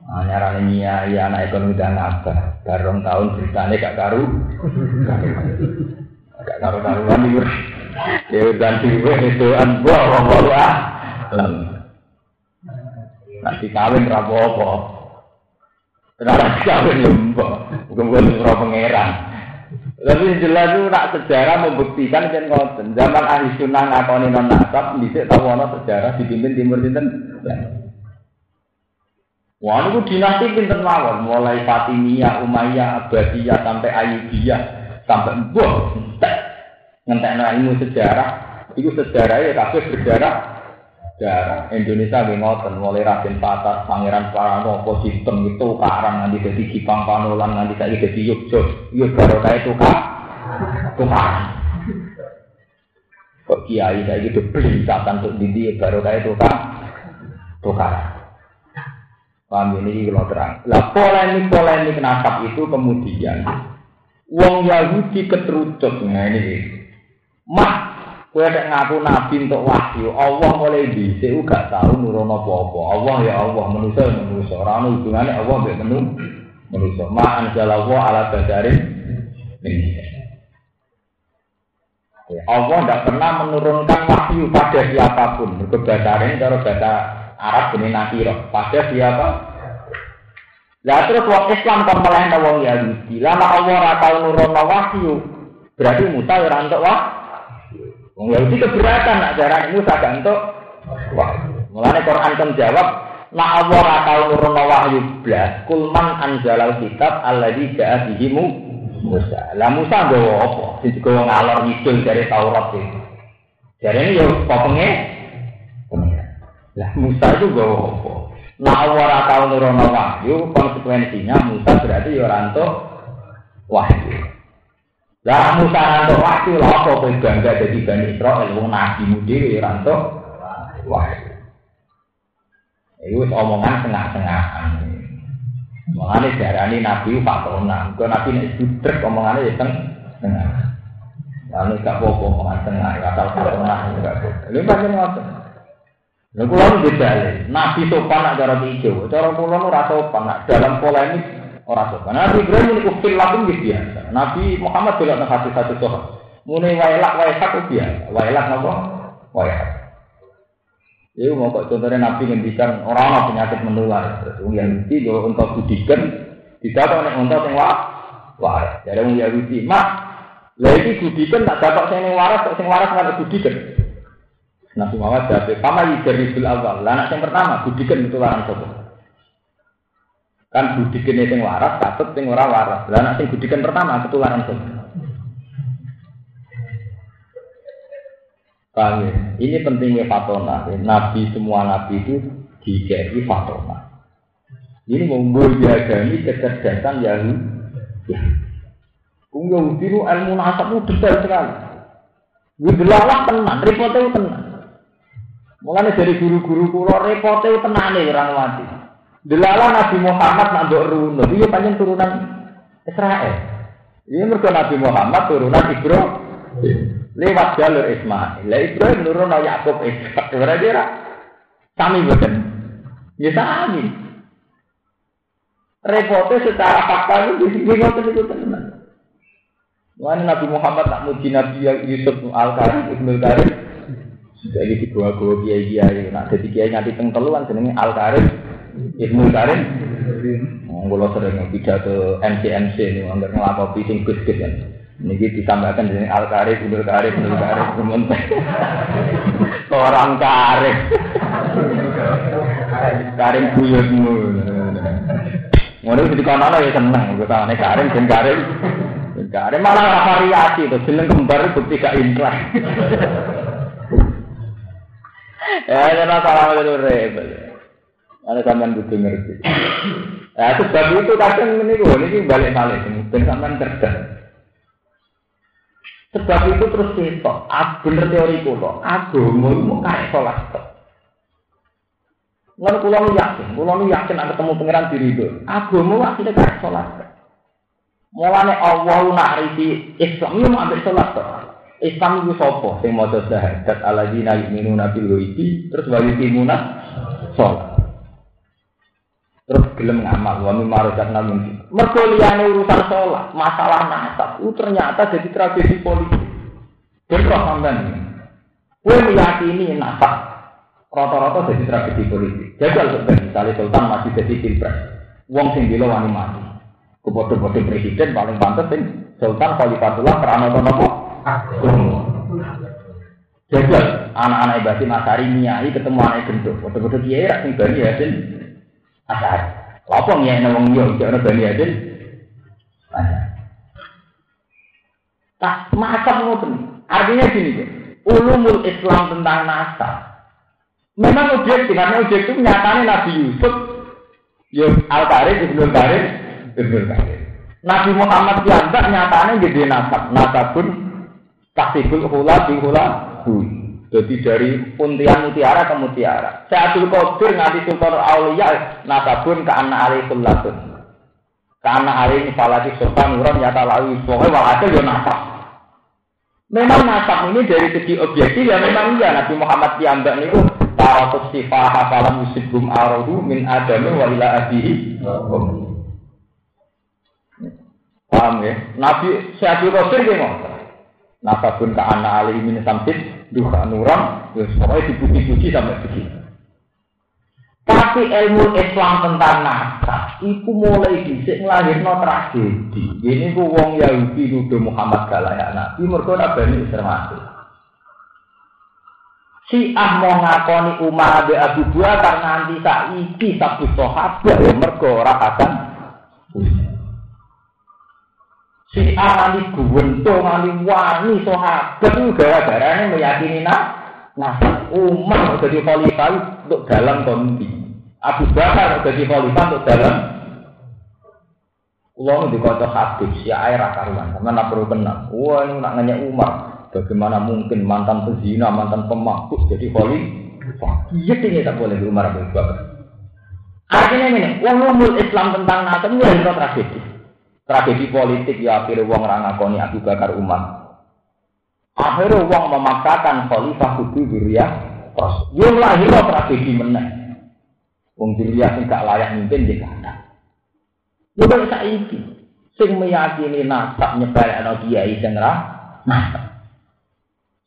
S1: Ah nyarane nyai anak ekonomi dan apa, bareng tahun beritanya gak karu, gak karu karuan iki. Ya dan dhewe itu an buah wae ah. Nanti kawin ra apa Kenapa kawin lembok? Kemudian surah pangeran. Tapi jelas itu nak sejarah membuktikan kan ngoten. Zaman ahli sunnah ngakoni non nasab, bisa tahu ana sejarah dipimpin timur sinten. Wah, itu dinasti pinter mawon, mulai Fatimiyah, Umayyah, Abbasiyah sampai Ayyubiyah sampai mbok ngentekno ilmu sejarah. Itu sejarah ya kabeh berjarah sejarah Indonesia nggih ngoten mulai Raden Patat, Pangeran Paranopo, sistem itu karang nanti jadi Kipang Panolan nanti saya jadi Yogyo, yo baru kayak itu kak, tukar. Kok kiai saya gitu catatan untuk didi baru itu kak, tukar. Paham ini kalau terang. Lah polemik polemik nasab itu kemudian Wong Yahudi keterucut nah ini. Mah Kowe nek ngaku nabi untuk wahyu, Allah mulai dhisik gak tau nurono apa-apa. Allah ya Allah, manusia ya manusia. Ora ono hubungane Allah mbek menu manusia. Ma anzalallahu ala badarin Allah tidak pernah menurunkan wahyu pada siapa pun. Kebesaran cara bahasa Arab ini nakiro. Pada siapa? Lah terus wong Islam kok melehno wong Yahudi. Lama Allah ora tau nurono wahyu. Berarti Musa ora entuk wahyu. Wong Yahudi keberatan nak darah Musa gak entuk wah. Mulane Quran kan jawab nak Allah ora tau nurono wahyu blas kul man anzalal kitab alladzi ja'a bihi Musa. Lah Musa nggawa apa? Sing digawa ngalor ngidul dari Taurat. Jadi ini ya popenge Lah Musa itu gawa apa? Nah Allah ora tau nurono wahyu, konsekuensinya Musa berarti ya ora entuk wahyu. Lah Musa ranto waktu lah apa kowe bangga dadi Bani Israil wong nabi mudi ranto wahyu. Iku omongan tengah-tengahan. Mulane diarani nabi fatona. Kok nabi nek budrek omongane ya teng tengah. Lalu gak apa-apa omongan tengah, asal fatona enggak apa. Lha pancen ngoten. Lha kula beda Nabi sopan nak cara hijau, cara kula ora sopan nak dalam polemik Orang sopan. Nabi Ibrahim ini kufil lakum biasa. Nabi Muhammad juga nang hati satu sopan. Mulai wailak wailak itu biasa. Wailak nopo? Wailak. Itu mau kok contohnya Nabi ngendikan orang-orang penyakit menular. Terus yang itu kalau untuk budikan tidak kok nek untuk yang wah wah. Jadi yang Yahudi mak lagi budikan tak dapat sing waras, sing waras nggak budikan. Nabi Muhammad jawab, "Kama yujarisul awal." Lah anak yang pertama budikan itu larang sapa? Kan budikan sing waras, katut sing ora waras. Lah anak sing budikan pertama ketularan sapa? Paham ya? Ini pentingnya fatona. Nabi semua nabi itu dikeri fatona. Ini ini kecerdasan. Ya. Yahudi itu ilmu nasab itu detail sekali. Gue tenan, repotnya tenan. Mulane dari guru-guru kula repote tenane orang mati. Delala Nabi Muhammad nak runo, iki pancen turunan Israel. Ini mergo Nabi Muhammad turunan Ibrahim. Lewat jalur Ismail. Lah Ibrahim nurun Yakub Ishak. Berarti ra sami boten. Ya sami. Repote secara fakta itu di sini ngoten itu tenan. Wani Nabi Muhammad tak muji Nabi Yusuf Al-Karim Ibnu Karim sudah ini dibawa-bawa kiai-kiai. Nak jadi kiai nganti teng telu kan jenenge Al Karim, Ibnu Karim. Monggo sering pidato MCMC ini anggar ngelakopi sing gus-gus kan. Niki ditambahkan jenenge Al Karim, Ibnu Karim, Ibnu Karim, sementara orang Karim. Karim buyutmu. Ngono iki dikono ya seneng, gue tane Karim ben Karim. Karim malah variasi tuh, jeneng kembar bukti gak intrah. Ya, karena salah itu repot. Ada sampean kudu ngerti. Ya, sebab itu kadang gue ini balik balik ben sampean cerdas. Sebab itu terus kita, ah, bener teori kulo, agama mau kayak sholat. Lalu kulo yakin, kulo yakin ada ketemu pangeran diri itu. Agama akhirnya kayak sholat. Mulane Allah nak Islam, itu mau ambil sholat. Islam itu sopo sing maca syahadat alladzina yu'minuna bil ghaibi terus wa yuqimuna sholat. Terus gelem ngamal wa mimma razaqna min. Mergo liyane urusan sholat, masalah nasab itu ternyata jadi tragedi politik. Bentrok sampean. Kowe meyakini nasab rata-rata jadi tragedi politik. Jajal sebenarnya misalnya Sultan masih jadi pilpres. Wong sing bila wani mati. Kepada-pada presiden paling pantas sing Sultan Khalifatullah karena nopo Jajal anak-anak ibadi Masari nyai ketemu anak gendut. Foto-foto kiai rak bani yasin asar. Apa nyai nawang yo jangan bani yasin Tak macam ngoten. Artinya gini ya. Ulumul Islam tentang nasab. Memang objektif, karena objektif nyatanya Nabi Yusuf, yo Al-Karim, Ibnu Karim, Ibnu Karim. Nabi Muhammad diantar nyatanya jadi nasab, nasabun Tasibul hula di hula Jadi dari untian mutiara ke mutiara. Sa'adul Qadir nganti Sultan Aulia nasabun ke anak ali kullatun. Ke anak ali falati sultan uram nyata lawi. Pokoknya walhasil ya nasab. Memang nasab ini dari segi objektif ya memang iya Nabi Muhammad Piyambak niku Taratus sifah hafalam musibum arodu min adamu wa ila Paham ya? Nabi Syahadul Qadir gimana? nasabun ke anak ali min samsit duha nuram terus pokoknya dipuji-puji sampai begitu tapi ilmu Islam tentang nasab itu mulai disik ngelahirno tragedi. Ini ku wong Yahudi nuduh Muhammad galaya nabi mergo nabani termasuk Si Ah mau ngakoni Umar Abi Abu Bakar nganti saiki sabu sahabat ya mergo ora akan Si Ali guwento ngali wani sahabat itu gara-gara ini meyakini nak nah Umar jadi khalifah untuk dalam kondi Abu Bakar jadi khalifah untuk dalam Ulang di kota Habib si air karuan karena nak perlu kenal. Wah ini nak nanya Umar bagaimana mungkin mantan pezina mantan pemabuk jadi khalifah? Iya ini tak boleh Umar Abu Bakar. Artinya ini, umum Islam tentang ini adalah tragedi. Tragedi politik ya akhirnya wong ra ngakoni Abu Bakar Umar. Akhirnya wong memaksakan khalifah kudu Zuriyah terus. Yo lahir tragedi meneh. Wong Zuriyah sing gak layak mimpin di kana. Yo kok saiki sing meyakini nasab nyebalekno kiai sing ra nasab.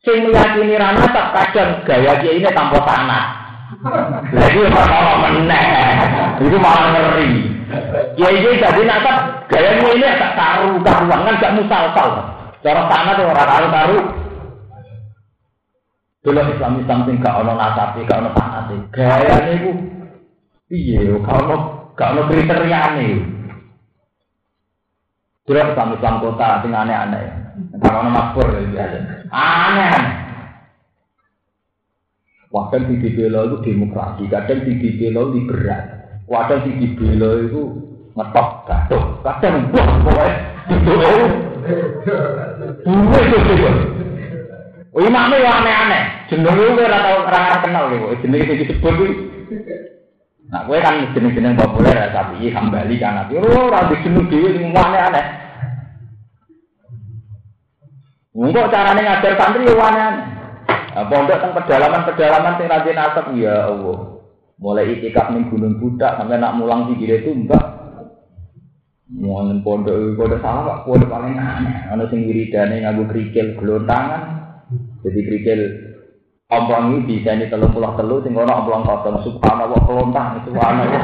S1: Sing meyakini ra nasab kadang gaya kiai ini tanpa tanah. Lagi orang meneh. Itu malah ngeri. Ya ini jadi nasab gaya ini agak karu karuan kan gak musalsal. Cara sana tuh orang karu karu.
S2: Dulu Islam Islam sing gak ono nasabi, gak ono sanate. Gayane iku piye yo gak ono gak ono kriteriane. Dulu Islam Islam kota sing aneh-aneh. Gak ono makmur ya biasa. Aneh. Kadang di dibela itu demokrasi, kadang di dibela liberal, kadang di dibela itu ngetok gaduh, kadang wah pokoknya itu dua itu Oh, imamnya ya aneh-aneh. Jeneng lu ora tau ora kenal lho. Jeneng sing disebut kuwi. Nah, kowe kan jeneng-jeneng populer ya, tapi hambali kan tapi ora di jeneng dhewe sing aneh-aneh. Engkau carane ngajar santri yo aneh-aneh. Nah, pondok teng pedalaman-pedalaman sing rajin asap ya Allah. Mulai itikaf ning Gunung Budak sampai nak mulang sikile tumbak. Mohon pondok pondok salah pondok paling aneh. Ana sing wiridane nganggo krikil glontangan, jadi krikil ompong ini bisa ini telur pulau telur, sing ono ompong kosong subhanallah kelontang subhanallah.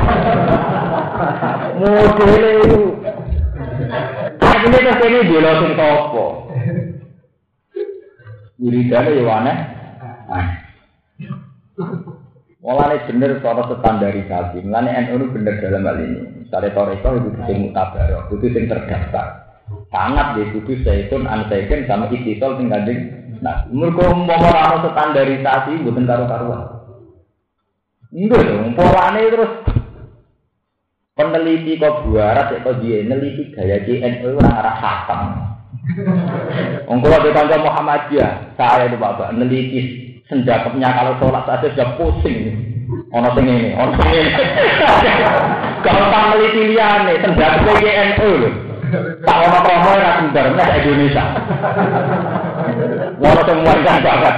S2: Modele itu. Akhirnya terus ini dia sing topo. Wiridane ya aneh. Mulane bener cara standarisasi. Mulane NU bener dalam hal ini. Misalnya Toreko itu sing mutabarok, itu sing terdaftar. Sangat dia kudu seikun, ansaiken sama istisol sing gandeng Nah, mereka umpama ana standarisasi mboten karo-karuan. Enggak dong, polane terus peneliti kok buarat kok dia neliti gaya JNU orang arah khatam. Wong kula di Muhammadiyah, saya itu Bapak neliti senjakapnya kalau sholat saja sudah pusing. Ono sing ini, ono sing ini. Kalau tak neliti liyane senjakapnya JNU lho. Tak ono promo ora sendar Indonesia. Ngono sing muangkan banget.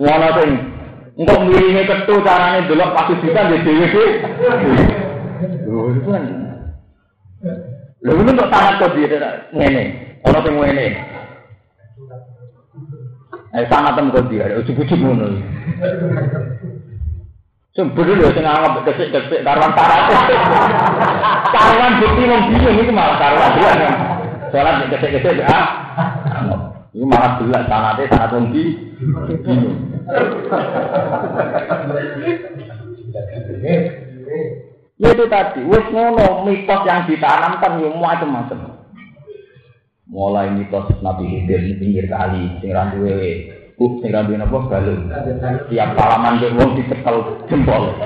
S2: Ngono sing engko miringe ketu carane delok pasti bisa di dhewe. Lho itu kan. Lho itu untuk sangat kok ngene. Ono sing ngene. Eh sangat tem kok dia, ujug-ujug ngono. Sumber lho sing anggap kesik-kesik karuan tarat. Karuan bukti wong bingung itu malah karuan dia kan. Salat kesik-kesik ah. Ini malah jelas sanate sanat wong di. Ya itu tadi, wis ngono mitos yang ditanamkan yo macam-macam. Mulai mitos Nabi Khidir di pinggir kali, sing ra duwe uh sing ra duwe napa galung. Tiap salaman ke wong dicekel jempol.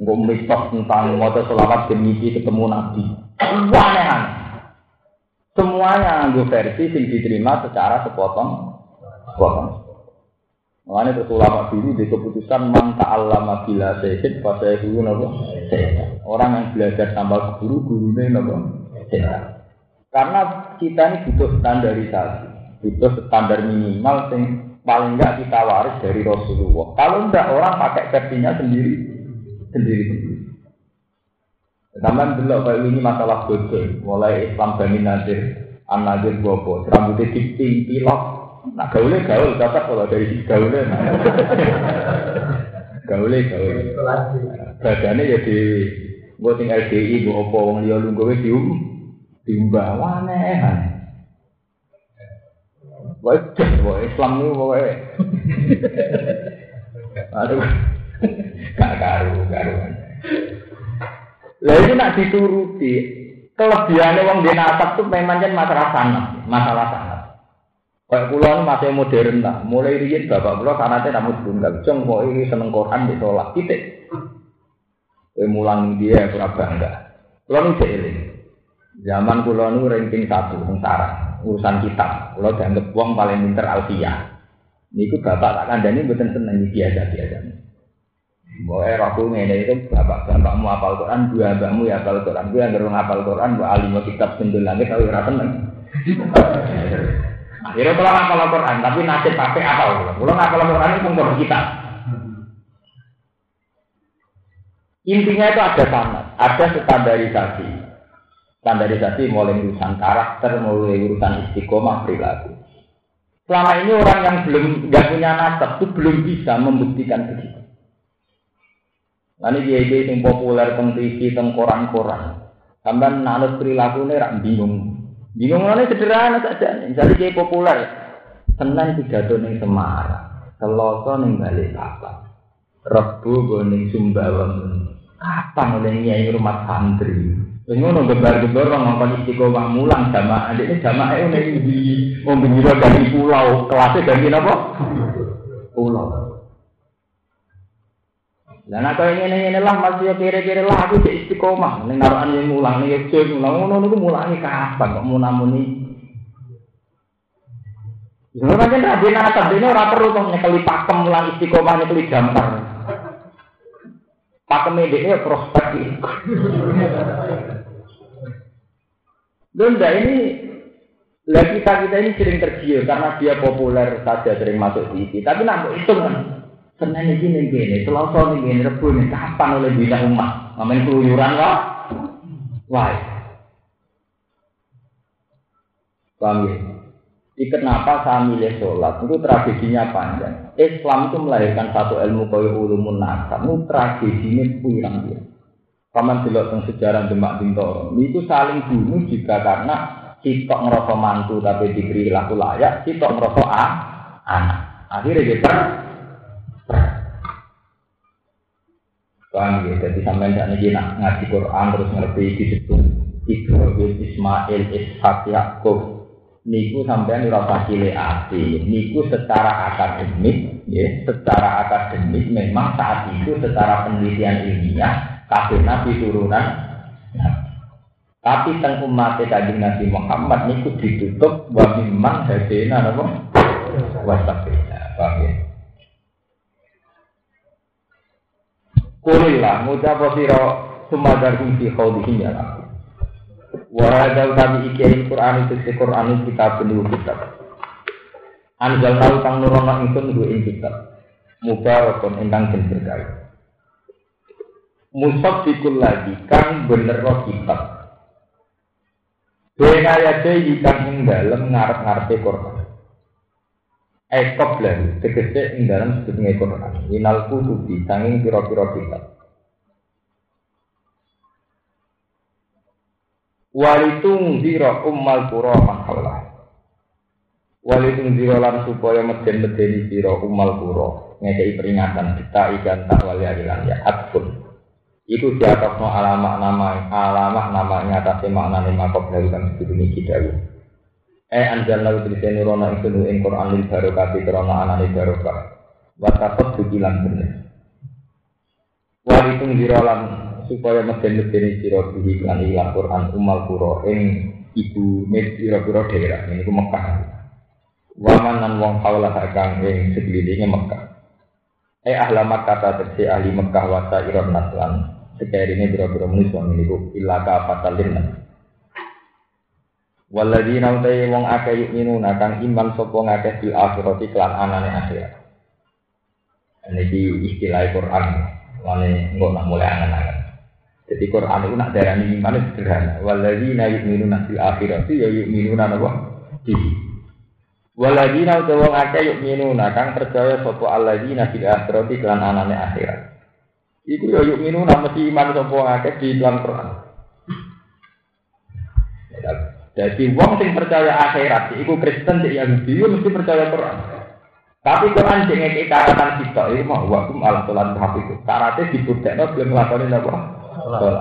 S2: Engko mitos tentang maca selawat demi ketemu Nabi. Aneh-aneh. Semuanya nganggo versi sing diterima secara sepotong sepotong. Makanya terus ulama dulu di keputusan man ta'allama bila sehid pada guru nopo Orang yang belajar tanpa guru gurunya nopo Karena kita ini butuh standarisasi, butuh standar minimal yang paling enggak kita waris dari Rasulullah. Kalau enggak orang pakai versinya sendiri sendiri sendiri. Sampai dulu kayak ini masalah bodoh, mulai Islam Bani Nadir, An Nadir Bobo, rambutnya diping, pilok, nah gaulnya gaul, cocok kalau dari gaulnya, nah. gaulnya gaul, badannya ya di, gue tinggal LDI, gue opo, wong liya lu gue dium, diumbah, aneh, Wajah, wah Islam itu pokoknya. Aduh, gak karu, karuan. Lah itu nak dituruti. Kelebihannya wong di nasab tuh memang kan masalah sanat, masalah sanat. Kayak pulau masih modern lah. Mulai riyen bapak pulau sanatnya namun tunggal. Jong kok ini seneng Quran di sholat titik. Kue mulang dia kurang bangga. Ini seiring. Zaman pulau ini ranking satu sengsara urusan kitab. Pulau dianggap wong paling pinter alfiah. Niku bapak tak kandani bukan seneng biasa biasa. Boleh aku ini itu bapak bapakmu apal Quran, dua bapakmu ya apal Quran, gue yang apal Quran, gue alim kitab sendul langit, tapi rasa seneng. Akhirnya kalau ngapal Quran, tapi nasib pakai apal. Kalau ngapal Quran itu pun kitab. Intinya itu ada sanat, ada standarisasi. Standarisasi mulai urusan karakter, mulai urusan istiqomah perilaku. Selama ini orang yang belum nggak punya nasab itu belum bisa membuktikan begitu. Nanti dia dia yang populer teng TV, teng koran-koran. Sampai nanut perilaku ini rak bingung. Bingung ini sederhana saja. Misalnya dia populer, senang pidato ning Semarang. Selasa ning balik papan. Rebu go ning Sumbawa. Kapan oleh nyai rumah santri? Ngono gebar-gebar wong ngapa istiqomah mulang jamaah. adik jamaah e ning ndi? di ngombiro dari pulau kelas dari napa? Pulau. Lah nek koyo ngene-ngene lah mesti kira-kira lah aku dik istiqomah ning naroan yen mulang nek cek ngono niku mulangi kapan kok munamuni. Yo pancen ra dina atap dina ora perlu to nyekeli pakem lan istiqomah nek li gambar. Pakeme dhek prospek Bunda ini lah kita kita ini sering tergiur karena dia populer saja sering masuk TV. Tapi nak itu kan Senin ini gini, Selasa nih gini, Rebu nih kapan oleh bina umat? Ngamen keluyuran? Wah. Paham ya? Jadi kenapa saya milih sholat? Itu tragedinya panjang. Islam itu melahirkan satu ilmu kaya ulumun nasab. Itu tragedinya kurang dia. Paman delok tentang sejarah Demak Bintoro. Itu saling bunuh juga karena kita ngerasa mantu tapi diberi laku layak, kita ngerasa ah, anak. Akhirnya kita Paham ya, jadi sampai tidak nih nak ngaji Quran terus ngerti disebut Ibrahim, Ismail, Ishak, Yakub. Niku sampai rasa cile ati. Niku secara akademik, ya, secara akademik memang saat itu secara penelitian ilmiah kabeh nabi turunan. Tapi teng umat kanjeng Nabi Muhammad niku ditutup wa mimman hadena napa? Wasabina paham ya? Kulillah ngucap sira? Sumadar fi khawdihim ya Wa hadal kami iki Al-Qur'an itu Qur'an kitab niku kitab. Anjal tau kang nurono ingsun nggo ing kitab. Mubarakun ingkang den berkah musaddiqul lagi kang bener kitab. Bena ya kang ing dalem ngarep-ngarepe Quran. Ekop lagi, tegese ing dalem sedurunge Quran. Inal kutubi sanging pira-pira kitab. Walitung zira ummal qura man hawlah. Walitung zira lan supaya meden-medeni sira ummal qura. Ngekei peringatan kita ikan tak wali adilan ya atpun. Iku di atas no alamat nama alamat namanya atas makna lima kop dari kan sebelum ini kita Eh anjal lalu tulisan nurono itu nu ing Quran lil barokah krono anane barokah. Watakot bukilan bener. Walitung dirolan supaya meden medeni sira bihi lan ilang Quran umal kuro ing ibu med pira-pira daerah ini ku Mekah. Waman nan wong kaulah kang ing sekelilingnya Mekah. Eh ahlamat kata tersi ahli Mekah wasa iron naslan. Sekali ini biro-biro manusia memiliki ilaka fatalin. Waladina utai wong akeh yuk minuna kang iman sopo ngakeh bil akhirati kelan anane akhirat. Ini di istilah Quran. Lane nggak nak mulai angan-angan. Jadi Quran itu nak darah ini iman sederhana. Waladina yuk minuna bil akhirati ya yuk minuna nabo. Di Waladina utawa wong akeh yuk minuna kang percaya sapa alladzina fil akhirati kelan anane akhirat. Iku yo yuk minuna mesti iman sapa akeh di dalam Quran. Jadi wong sing percaya akhirat iku Kristen cek Yahudi yo mesti percaya Quran. Tapi Quran sing ngeki karatan kita iku mau wakum ala salat hafiz. Karate dibudekno belum nglakoni napa? Salat.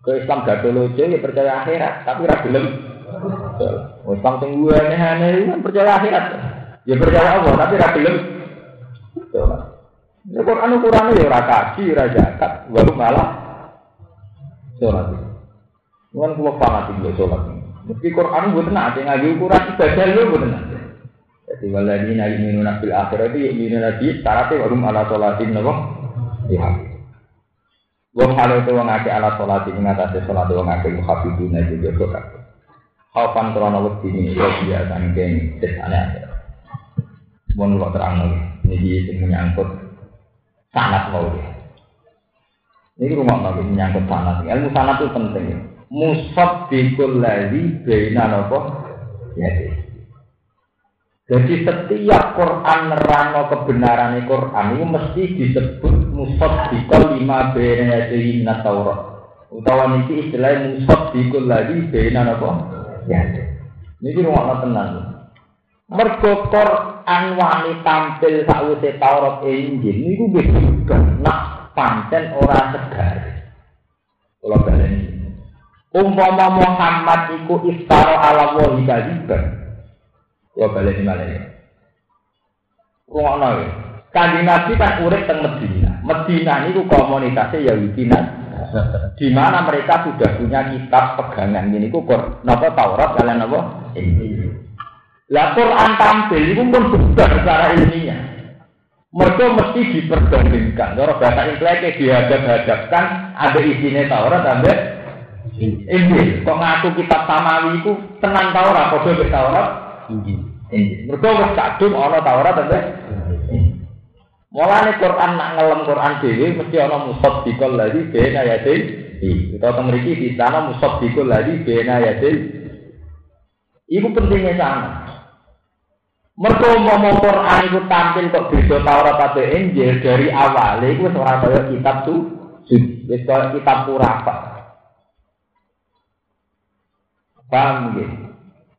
S2: Ke Islam gak dulu ya percaya akhirat, tapi ra gelem Wes pang sing gue aneh-aneh kan percaya akhirat. Ya percaya Allah tapi ra gelem. Ya Quran ukurannya ya ora kaji, ora zakat, baru malah sholat. Kan kula paham iki sholat. Meski Quran tenang, ada ngaji ukuran ibadah lu gue tenang. Jadi waladina yu'minuna bil akhirat itu yu'minuna bi syaratnya warum ala sholatin napa? Ya. Wong hal itu wong akeh ala sholatin ngatasi sholat wong akeh muhafiduna juga kok. Kapan krono wedi ini ya dia sangking desane akhir. Mohon kok terang. Ini sing menyangkut sanat mau. Ini rumah nabi menyangkut sanat. Ilmu sanat itu penting. Musab bikul lagi bina nopo ya Jadi setiap Quran nerano kebenaran Quran itu mesti disebut musab bikul lima bina jadi Taurat. Utawa niki istilahnya musab bikul lagi bina nopo Ya. Ini rumah tenang. Mergo Quran wani tampil sakwise Taurat Injil niku wis juga nak pancen ora segar. Kula baleni. Umpama Muhammad iku iftara ala wahi kaliban. Kula baleni malih. Rumono ya. Kanjeng Nabi kan urip teng Medina. Medina niku komunitasnya Yahudi di mana mereka sudah punya kitab pegangan ini ku napa Taurat kalian napa Lah Quran tampil itu pun benar secara ilmiah. Mereka mesti diperbandingkan. Kalau bahasa Inggrisnya dihadap-hadapkan ada isinya Taurat ada Injil. Kok ngaku kitab samawi itu tenang Taurat, kode Taurat Injil. Mereka wis kadung ana Taurat ada Mulane Quran nak ngelem Quran dhewe mesti ana musaddiqal ladzi baina yadayhi. Kita teng mriki di sana musaddiqal ladzi baina yadayhi. Iku pentingnya sana. Mergo mau Quran iku tampil kok beda Taurat atau Injil dari awal iku ora kaya kitab tu wis kitab purapa. Paham nggih?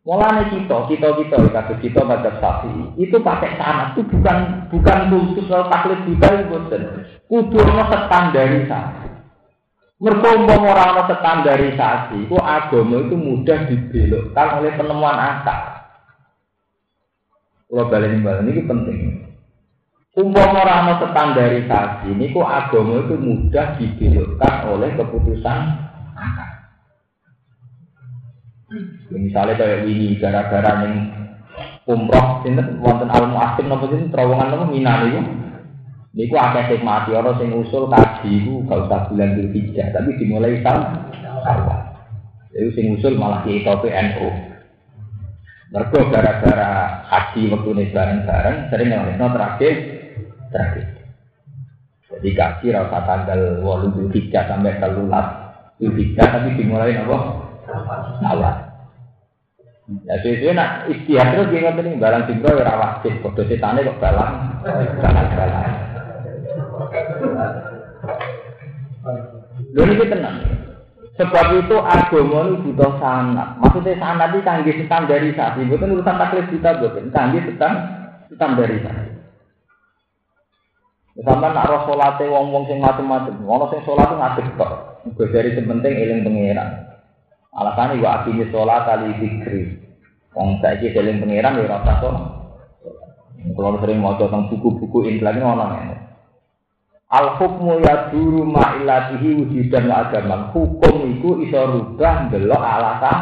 S2: Mulane kita, kita kita, kita kita pada sapi itu pakai sanat itu bukan bukan khusus kalau taklid kita itu boten. Kudu ono standarisasi. Mergo umpama ora ono standarisasi, itu agama itu mudah dibelokkan oleh penemuan akal. Kalau balik balik ini penting. Umpama ora ono standarisasi, ini kok agama itu mudah dibelokkan oleh keputusan akal. Misalnya kayak ini gara-gara yang umroh sinten wonten al muasim nopo sinten terowongan nopo minan itu. Niku akeh sing mati orang sing usul kaji iku gak usah bulan Dzulhijjah tapi dimulai tahun. Jadi sing usul malah di topi NU. Mergo gara-gara haji waktu ini bareng-bareng sering ngelakno terakhir terakhir. Jadi kaji rasa tanggal walu Dzulhijjah sampai telulas Dzulhijjah tapi dimulai nopo Awal. Ya sesuai nak istihad terus ngerti nih barang singkro ya wajib. Kode setane kok balang, balang balang. Lalu ini tenang. Sebab itu agama ini butuh sanat. Maksudnya sanat ini canggih standarisasi. Bukan urusan taklid kita, bukan canggih standarisasi. Sampai nak roh sholatnya wong-wong sing macam-macam. Wong sing sholat itu ngadeg kok. Gue dari sepenting eling pengiran. Alasannya wa akini sholat kali zikri. Wong saiki seling pangeran ya rasa sholat. Kalau sering mau tentang buku-buku ini lagi ngono Al hukmu ya duru ma'ilatihi wujudan wa agaman. Hukum itu iso rubah alasan.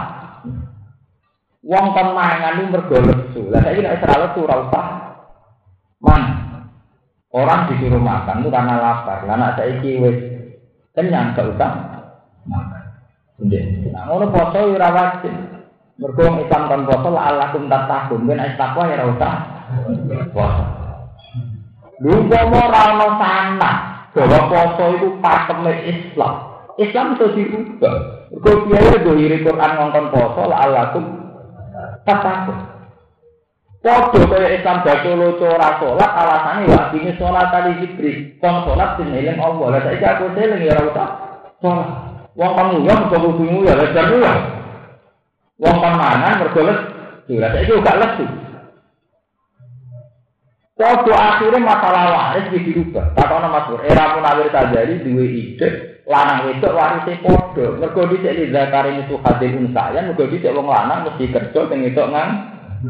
S2: Wong kan mangan itu mergo lesu. Lah saiki nek ora lesu ora usah man. Orang disuruh makan itu karena lapar. Nek saiki wis kenyang gak usah makan. Nggih. Nah, ngono poso ora wajib. Mergo Islam kan poso la alakum ben nek takwa ya ora usah poso. Pomo ora ono sana bahwa poso itu pakeme Islam. Islam itu dirubah. Mergo kiai do iri Quran ngongkon poso la alakum. Podo kaya Islam batu loco ora sholat, alasannya ya ini sholat tadi zikri. Kon sholat sing eling Allah. Lah saiki aku eling ya ora usah sholat. Wong nguyah mergo kudu lha jar nguyah. Wong mangan mergo lesu, lha saiki gak lesu. Waktu akhirnya masalah waris di dirubah. Takono Mas Pur, era munawir tajari duwe ide lanang wedok warise padha. Mergo dhisik di zakari itu hadir unsayan, mergo dhisik wong lanang mesti kerja sing wedok ngang.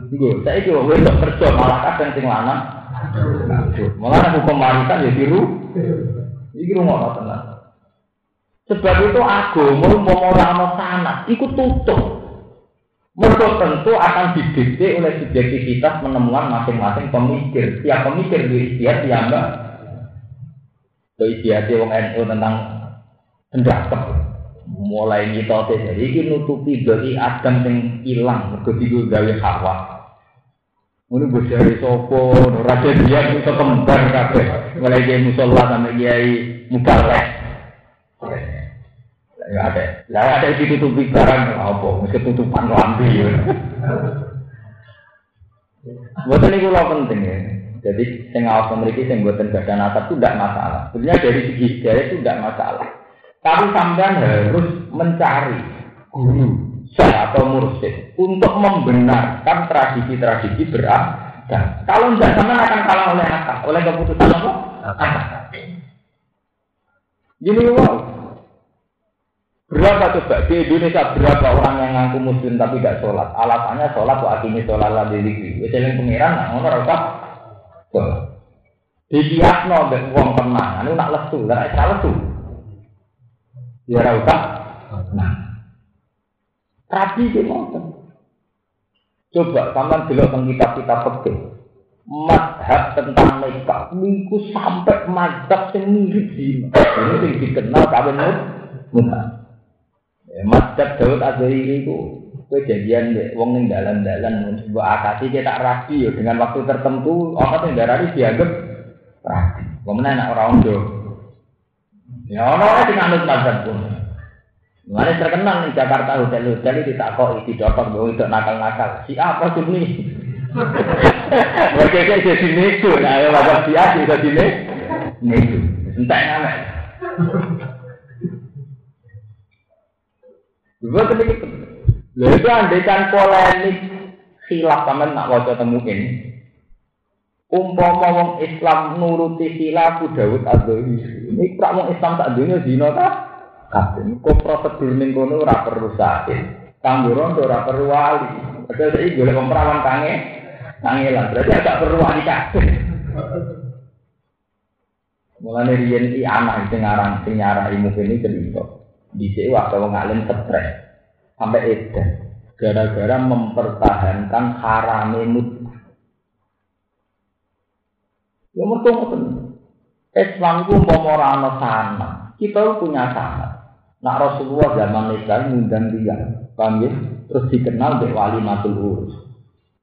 S2: Nggo, saiki wong wedok kerja malah kadang sing lanang. Malah hukum warisan ya diru. Iki rumah tenan. Sebab itu agama orang sanat, ikut tutup. Mereka tentu akan didikte oleh subjektivitas menemukan masing-masing pemikir. Tiap pemikir di istiadat ya mbak. Itu istiadat wong NU tentang pendapat. Mulai mitote jadi ini nutupi dari Adam yang hilang. Mereka itu gawe hawa. Ini bos dari raja dia itu kembar. Mulai dia musola sampai kiai mubalek. Ya ada. Lah ada barang apa? Mesti tutupan lambi ya. Buatan ini kalau penting ya. Jadi yang awal memiliki yang buatan badan atap itu tidak masalah. Sebenarnya dari segi hidayah itu tidak masalah. Tapi sampean harus mencari guru saya atau mursid untuk membenarkan tradisi-tradisi beragam. Kalau tidak sama akan kalah oleh akal, oleh keputusan apa? Akal. Gini wow. Berapa coba di Indonesia berapa orang yang ngaku muslim tapi tidak sholat? Alasannya sholat kok akhirnya sholat lah di diri. Yang pengiran nak ngono ora sholat. Di kiasno mbek wong tenang, anu nak lesu, lah ora lesu. Ya usah. Nah. Rabi ki ngoten. Coba sampean delok teng kitab-kitab. Madhab tentang nikah niku sampai madhab sing. Ini sing dikenal kawin mutah. Ya, madhab Daud Azhari itu kejadian deh, wong ning dalan-dalan sebuah akasi kita rapi ya dengan waktu tertentu orang yang darah dianggap rapi. Kemudian anak orang do. Ya orang sing anut madhab pun. Mulai terkenal di Jakarta hotel-hotel itu tak kok isi dokter bahwa itu nakal-nakal. Si apa sih ini? Mereka kayak jadi nego, nah ya bapak si A jadi nego. Entah yang aneh. Gue ketik Lalu itu andekan polemik khilaf sama nak wajah temuin. Umpama wong Islam nuruti khilaf Dawud Adzhari. Ini prak wong Islam tak dunia zina ta? Kabeh kok prosedur ning kono ora perlu sakit. Kanggo ora perlu wali. Padahal iki golek wong perawan kange kangelan. Berarti agak perlu wali kabeh. Mulane riyen iki anak sing aran sing nyarai mungkin cerita. Dhisik waktu wong alim stres sampai edan gara-gara mempertahankan harame mut'ah. Ya mergo ngoten. Islam ku umpama ora ana sana. Kita punya sana. Nak Rasulullah zaman nikah ngundang dia, paham ya? Terus dikenal di wali matul urus.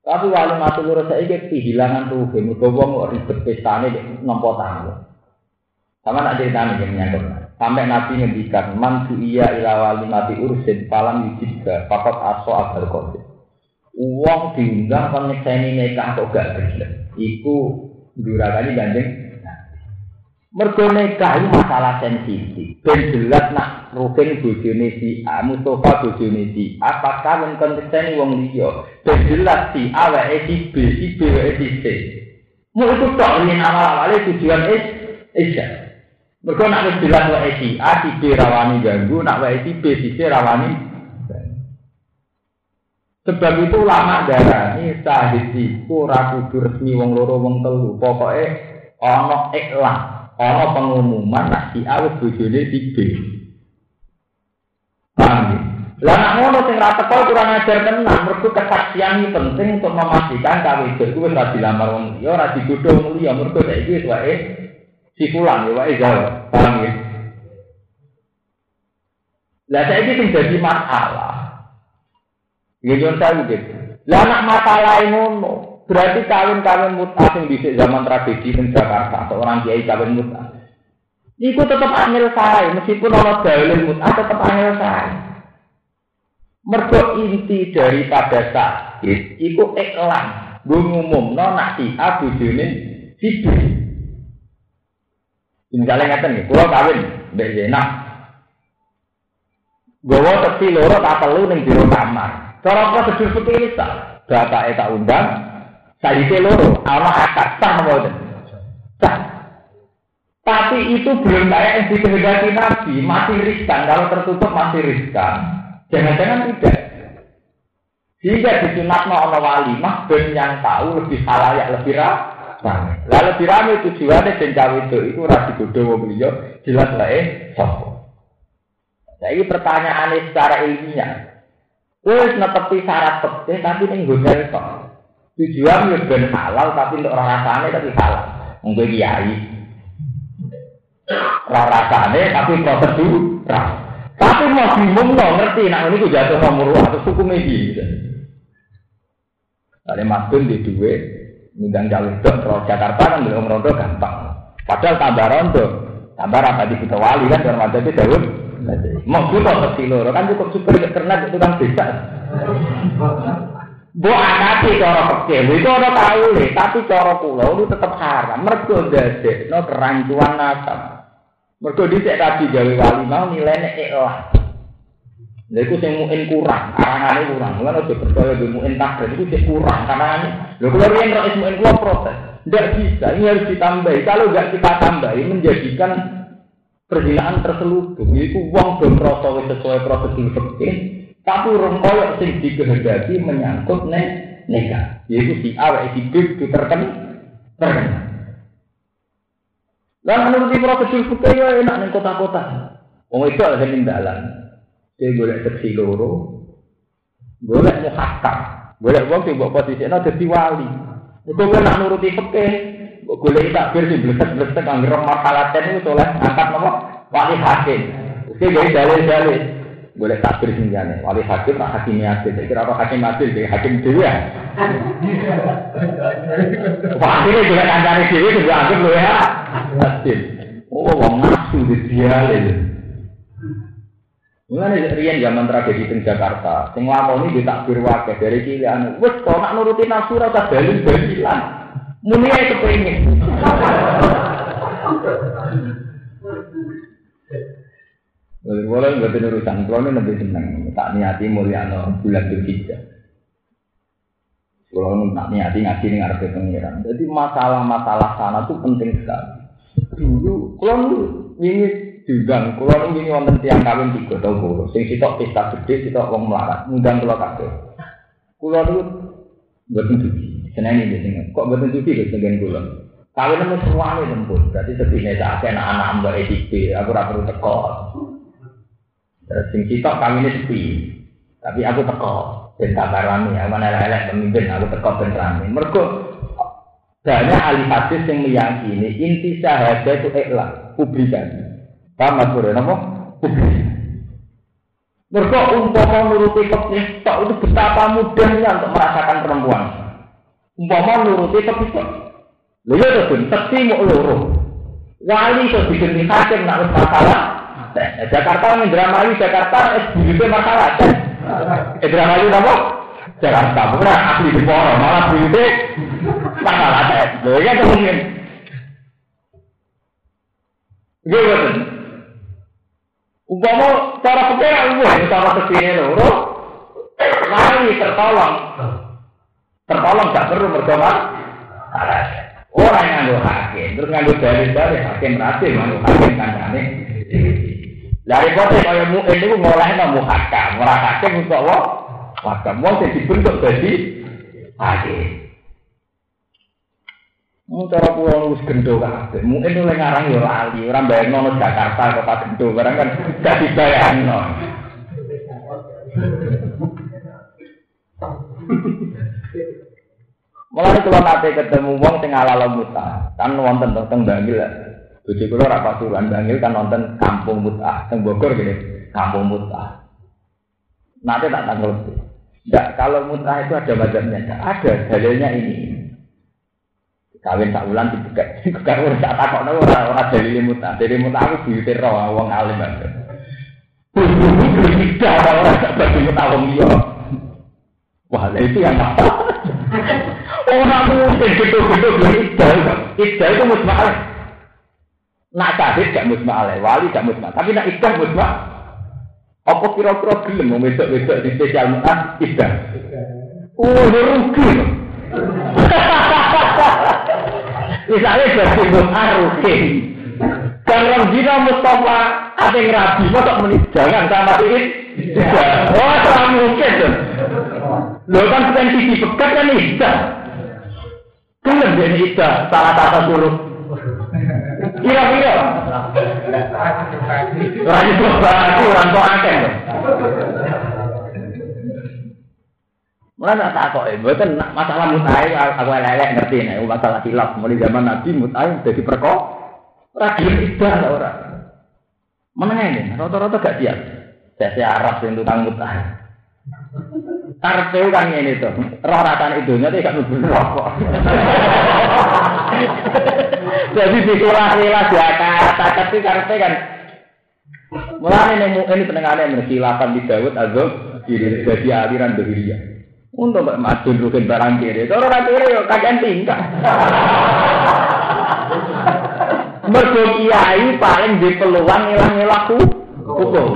S2: Tapi wali matul urus saya kehilangan tuh, mergo wong ribet pestane nampa tamu. Sama nak. Sampai Nabi ngendikan, man iya ila wali mati urusin palam yujibga, pakot aso abal kodir. Uang diundang kon nyekseni nikah kok gak gelem. Iku durakane gandeng. Mergo nikah itu masalah sensitif. Ben jelas nak rukin bojone si A, Mustafa bojone si A, apakah men kon nyekseni wong liya. Ben jelas si A wae si B, si B wae si C. Mau itu tok ini awal-awalnya tujuan is, isya. Mereka nak wis jelas wae si A, si B rawani ganggu, nak wae si B, si C rawani Sebab itu ulama darah ini sahid iku ora kudu resmi wong loro wong telu. Pokoke ana iklan, ana pengumuman nak si A wis bojone si B. Paham ya? Lah nak ngono sing ra teko kurang ajar tenan, mergo kesaksian iki penting untuk memastikan kawe itu wis ora dilamar wong liya, ora digodho wong liya, mergo saiki wis wae si pulang ya wae jauh. Paham ya? Lah saiki sing dadi masalah. Ya nyuwun saya gitu. Lah nak masalah ngono, berarti kawin-kawin mutah sing dhisik zaman tradisi ning Jakarta, seorang kiai kawin mutah. Iku tetap angel saya, meskipun orang dalil mutah tetap angel saya. Mergo inti daripada sakit, iku iklan. Gue ngumum, no nak si A bujune si B. Misalnya ngeten nih, kulo kawin, mbak Zena. Gue teki loro tak telu ning jero kamar. Cara prosedur seperti ini tak. Bapak tak undang, saya di loro, ana akad sah mboten. Sah. Tapi itu belum kayak yang dikehendaki Nabi, masih riskan. Kalau tertutup masih riskan. Jangan-jangan tidak. Sehingga disunat no ono walimah ben yang tahu lebih halayak lebih ramai. Lalu lebih ramai tujuannya cawe itu itu rasi bodoh beliau jelas lah eh. Nah ini pertanyaannya secara ilmiah. Wes netepi syarat pekeh tapi ning hotel kok. Tujuan yo ben halal tapi untuk rasane tapi halal. Mungkin kiai. Ora rasane tapi prosedur. Tapi mau bingung ngerti nak ini jatuh nomor atau hukum ini. Ada masuk di dua, ngundang jalur dok, kalau Jakarta kan belum rondo gampang. Padahal tambah rondo, tambah apa di kita wali kan, dalam ada itu jauh. Mau kita mesti loro kan cukup super karena itu kan bisa. Bu anati cara pekeh, itu orang tahu deh, tapi cara pulau itu tetap haram. Mergo dadi no kerancuan nasab. Mergo dhisik tadi gawe wali mau nilainya ikhlas. Lha iku sing muin kurang, arangane kurang. Mulane aja percaya be muin takdir itu sing kurang karena lho kula riyen ro muin kula protes. Tidak bisa, ini harus ditambahi. Kalau nggak kita tambahi, menjadikan perzinaan terselubung. Itu uang belum proses sesuai prosedur fikih. Tapi orang koyok sing dikehendaki menyangkut nek neka. Yaitu si A, si B itu terken terkena. Dan menurut prosedur fikih ya enak nih kota-kota. Wong itu ada dalan. Boleh seksi loro, boleh muhakam, boleh wong sing mbok posisine dadi wali. Itu kan nak nuruti fikih. Boleh takbir sih blesek-blesek anggere masalah ten itu soleh angkat nopo wali hakim. Oke, jadi dalil-dalil. Boleh takbir sing jane. Wali hakim nak hakim adil. Saya kira apa hakim adil jadi hakim dhewe. Wah, ini juga kancane dhewe juga anggap lho ya. Adil. Oh, wong nafsu di dialil. Mulane riyen zaman tragedi teng Jakarta, sing lakoni di takbir wakil dari cilik wis kok nak nuruti nafsu ora usah dalil-dalilan. Muni ae kepengin. Boleh nggak bener urusan, kalau ini lebih seneng, tak niati mulyano bulan berhijjah. Kalau nu tak niati ngaji nih ngarep pengiran. Jadi masalah-masalah sana tuh penting sekali. Dulu, kalau nu ini diundang, ini wonten tiang kawin tiga tahun buru, sing sitok pesta gede, sitok wong melarat, ngundang kalau kabeh. Kulo nu betul suci, seneng ini sing kok betul suci ke seneng kulo. Kawin nemu semuanya lembut, berarti sedihnya tak anak-anak mbak EDP, aku ora perlu teko. Terus sing sitok kami ini sepi. Tapi aku teko ben kabar rame, aku mana elek pemimpin aku teko ben rame. Mergo banyak ahli hadis yang meyakini inti syahadat itu ikhlas, publikasi. Paham mas Bro, apa? Publikasi. Mergo umpama nuruti fikih tok itu betapa mudahnya untuk merasakan perempuan. Umpama nuruti fikih tok. Lha ya to, mau loro. Wali itu diganti hakim nak masalah Nah, Jakarta ini Indramayu Jakarta es buyute masalah. Indramayu apa? Jakarta bukan asli di Poro, malah buyute masalah. Lho ya kemungkinan. Gitu. Umpama cara pikir aku cara ke sini loro, mari tertolong. Tertolong gak perlu berdoa. Orang yang nganggo hakim, terus nganggo dalil-dalil hakim berhasil nganggo hakim kancane. Dari kote kaya mu ini ku ngolehno muhakam, ora hakim untuk apa? Wakam wong sing dibentuk dadi hakim. Mau cara pulau wis gendo kabeh. Mungkin oleh ngarang yo lali, ora bayangno nang Jakarta kota gendo, barang kan gak dibayangno. Mulai kalau nate ketemu wong sing ala muta, kan wonten teng Bangil. Bojo kula ora pasuruan Bangil kan nonton Kampung Mutah, teng Bogor gini, Kampung Mutah. Nanti tak tanggal Enggak, kalau mutah itu ada mazhabnya, ada dalilnya ini. Kawin tak ulang dibuka, bukan urus tak takut ora ora dalil mutah. Dari mutah aku buyute roh wong alim banget. Tidak ada orang tak bagi mutah wong liya. Wah, itu yang apa? Orang mungkin gitu-gitu idal, idal itu musma'al. Nak sadid gak musma'al, wali gak musma'al. Tapi nak idal musma'al. Apa kira-kira gelem mau wedok-wedok di spesial mutah idal? Oh, rugi. Misalnya jadi mutah rugi. Dan Mustafa ada yang rabi, masa menit jangan sama ini. Oh, tak mungkin tuh. Lo kan bukan sisi pekat kan iddah. Kan iddah, salah kata suruh. Kira-kira. Lagi aku orang tua akeh. Mulai tak tak kok, bukan masalah mutai, aku lelek ngerti nih, masalah hilaf. Mulai zaman Nabi mutai jadi perkok, ragil iddah lah orang. Mana ini? Rata-rata gak siap. Saya Arab yang tukang mutai. Karpe kan ini tuh, roh ratan itu nanti gak nubuh rokok. Jadi dikulah-kulah dia kata, tapi karpe kan Mulai ini ini pendengaran yang bersilapan di Dawud Azam jadi aliran Dohiria. Untuk mbak Madun rukin barang kiri, kalau orang kiri yuk kakek tingkah. Mergo kiai paling di peluang ngilang ngilaku hukum.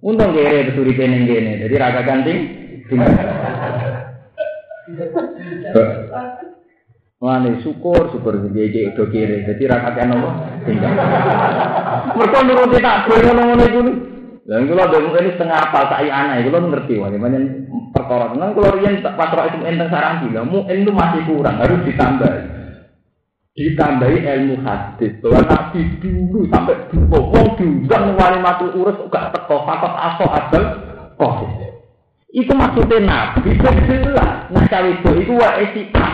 S2: Untung kere beturi ning kene, jadi raga ganting. Mane syukur syukur dia do kiri, jadi kan apa? Tinggal. Mereka tak boleh ngono-ngono iku. Dan kalau ada mungkin setengah apa saya anak, kalau ngerti wah gimana perkara. Nang kalau rian pas roh itu enteng sarang bilang, mu itu masih kurang, harus ditambah. Ditambahi ilmu hadis bahwa nabi dulu sampai dulu, wong diundang wali matul urus gak teko fakot aso adal kok. Itu maksudnya nabi jelas. Nah cawe itu itu wa etika.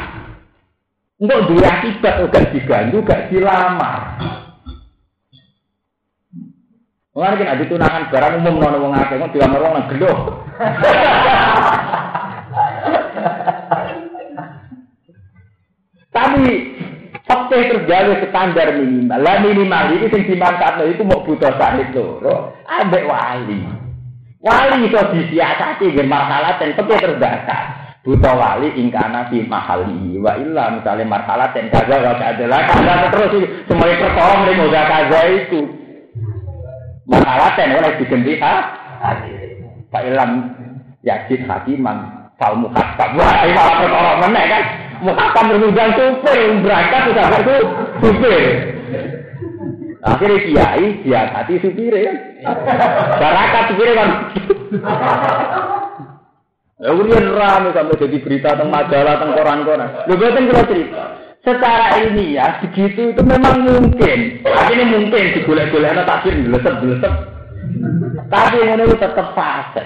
S2: Untuk dua akibat gak diganggu, gak dilamar. Mulane kan adi tunangan barang umum nono wong akeh kok dilamar wong gelo. Tapi fakta tergawe standar minimal. Lah minimal itu sing dimanfaatno itu mau butuh sahid loro, ambek wali. Wali itu disiasati gen marhalah dan fakta terdasar. Buta wali ingkana fi mahali wa illa misalnya marhalah dan kaza wa kaza kaza terus semuanya pertolong ning kaza itu. Makalaten oleh diganti ha. Pak Ilham Yazid Hakiman Fal Muhakkam. Wah, ini malah perkara meneh kan. Muhakkam berundang supir, berangkat sudah itu supir. Akhirnya kiai, dia hati supir ya. Barakat supir kan. Ya, kemudian rame sampai jadi berita tentang majalah, tentang koran-koran. Lu betul kalau cerita secara ilmiah begitu itu memang mungkin. Tapi ini mungkin digolek-golek ana takdir dilesep-dilesep. Tapi ini itu tetap fase.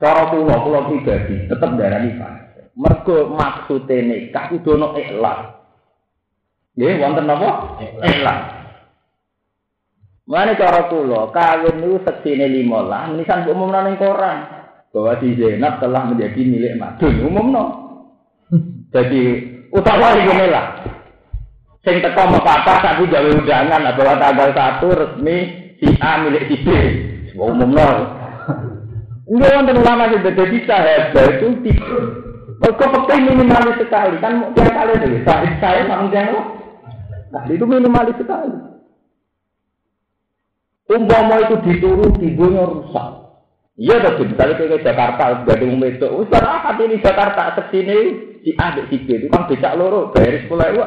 S2: Cara kula kula pribadi tetap darani fase. Mergo maksude nikah kudu ono ikhlas. Nggih wonten napa? Ikhlas. Mana cara kula kawin niku seksine 15, nisan umumna ning koran bahwa si Zainab telah menjadi milik madun umumno. Jadi utawa lah. Sing teko apa tapi gawe undangan bahwa tanggal satu resmi si A milik si B. Umum nol. Enggak wonten ulama sing dadi sahabat itu Kok fakta minimalis sekali kan tiap kali deh. Saya saya sama dia Nah itu minimalis sekali. Umpama itu dituruti dunia rusak. Iya tapi misalnya kayak Jakarta, ada umum itu. Ustaz, ah, ini Jakarta ke sini si A si B itu kan becak loro, bayar sekolah itu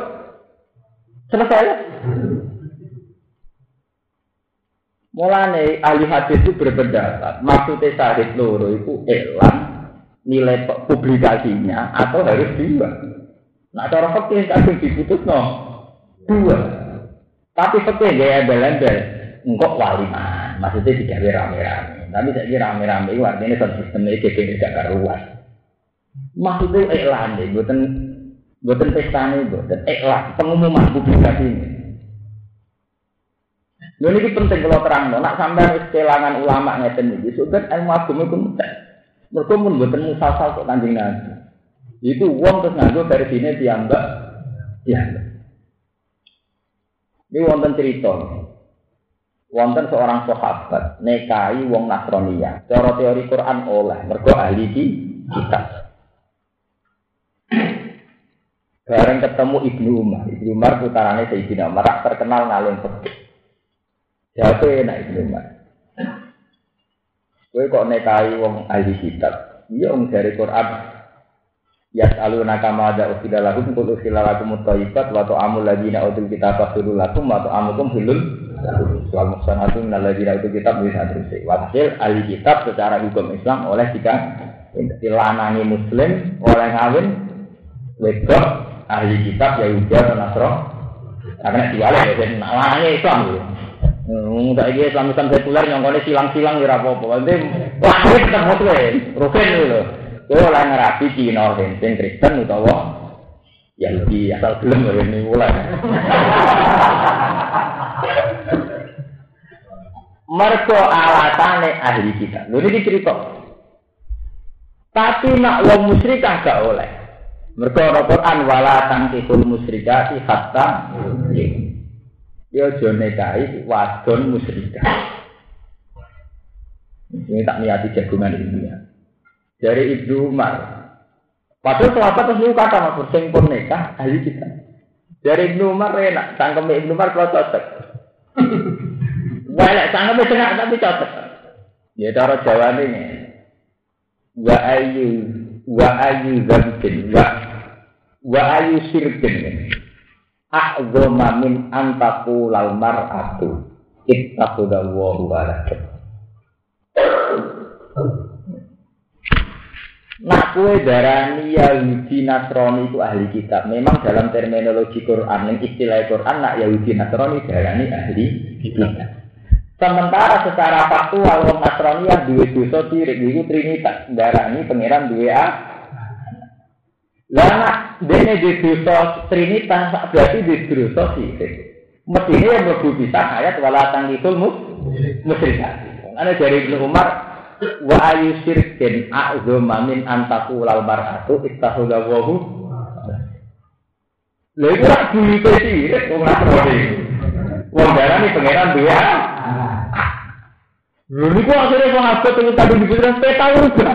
S2: Selesai ya? Mulane ahli hadis itu berpendapat, maksudnya sahid loro itu elang nilai publikasinya atau harus dua. Nah cara fakir kadang diputus no dua. Tapi fakir gaya embel-embel, engkau wali maksudnya tidak rame-rame. Tapi kira rame-rame itu artinya sistem ini tidak karuan. Maksudnya elang deh, buatan Buatan pesta ini, buatan ikhlas, pengumuman publikasi ini. Lalu ini penting kalau terang, nak sampai kelangan ulama ngeten ini, sudah ilmu agama itu mudah. Mereka pun buatan musasal kok kanjeng nabi. Itu uang terus nganggo dari sini dianggap, dianggap. Ini wonten cerita. Wonten seorang sahabat nekai wong Nasrania. Cara teori Quran oleh mergo ahli di kitab. Bareng ketemu Ibnu Umar. Ibnu Umar putarane Sayyidina Umar terkenal ngalung fikih. Jawab enak Ibnu Umar. Kowe kok nekai wong ahli kitab. Iya wong dari Quran. Ya selalu nakama ada usila lakum kul usila lakum mutaibat wa ta'amul ladina utul kitab fasulul lakum wa ta'amukum hilul soal muksanatu minal ladina utul kitab bisa terus Wakil ahli kitab secara hukum Islam oleh jika dilanangi muslim oleh ngawin wedok ahli kitab Yahudi atau Nasro karena diwale ya jadi namanya Islam gitu Enggak iki Islam Islam sekuler nyongkone silang-silang ya apa-apa. Nanti lahir tetep muslim, rugen lho. Kowe oleh ngerapi Cina sing Kristen utawa Yahudi asal gelem ini mulai. Mergo alatane ahli kita. Lho ini cerita. Tapi nak wong musyrik gak oleh. Mereka ana Quran wala tangkihul musyrikati hatta Ya jone kai wadon musyrikah. Ini tak niati jagungan ini ya. Dari Ibnu Umar. Padahal sahabat terus kata mas sing pun nikah ahli kita. Dari Ibnu Umar enak, tangkem Ibnu Umar kalau cocok. Wah, enak tangkem tengah tapi cocok. Ya cara Jawa ini wa ayu wa ayu dzambin wa wa ayu sirkin a'zama min antaku lal mar'atu ittakhudallahu walakum Nak kue darani Yahudi Nasrani itu ahli kitab. Memang dalam terminologi Quran, yang istilah Quran, nak Yahudi Nasrani darani ahli kitab. Sementara secara faktual wong Nasrani yang dua dosa sirik itu trinitas, darani pangeran dua a. Lah nak dene di dosa trinitas berarti di dosa sirik. Mestinya yang mlebu bisa ayat wala tangkitul mus musyrikat. Ana dari Ibnu Umar wa ayu syirkin a'zama antaku lal mar'atu ittakhudha wa hu Lha iku rak buyute sirik wong Nasrani. Wong darani pangeran dua Lho niku akhirnya abot sing tadi dibilang peta juga.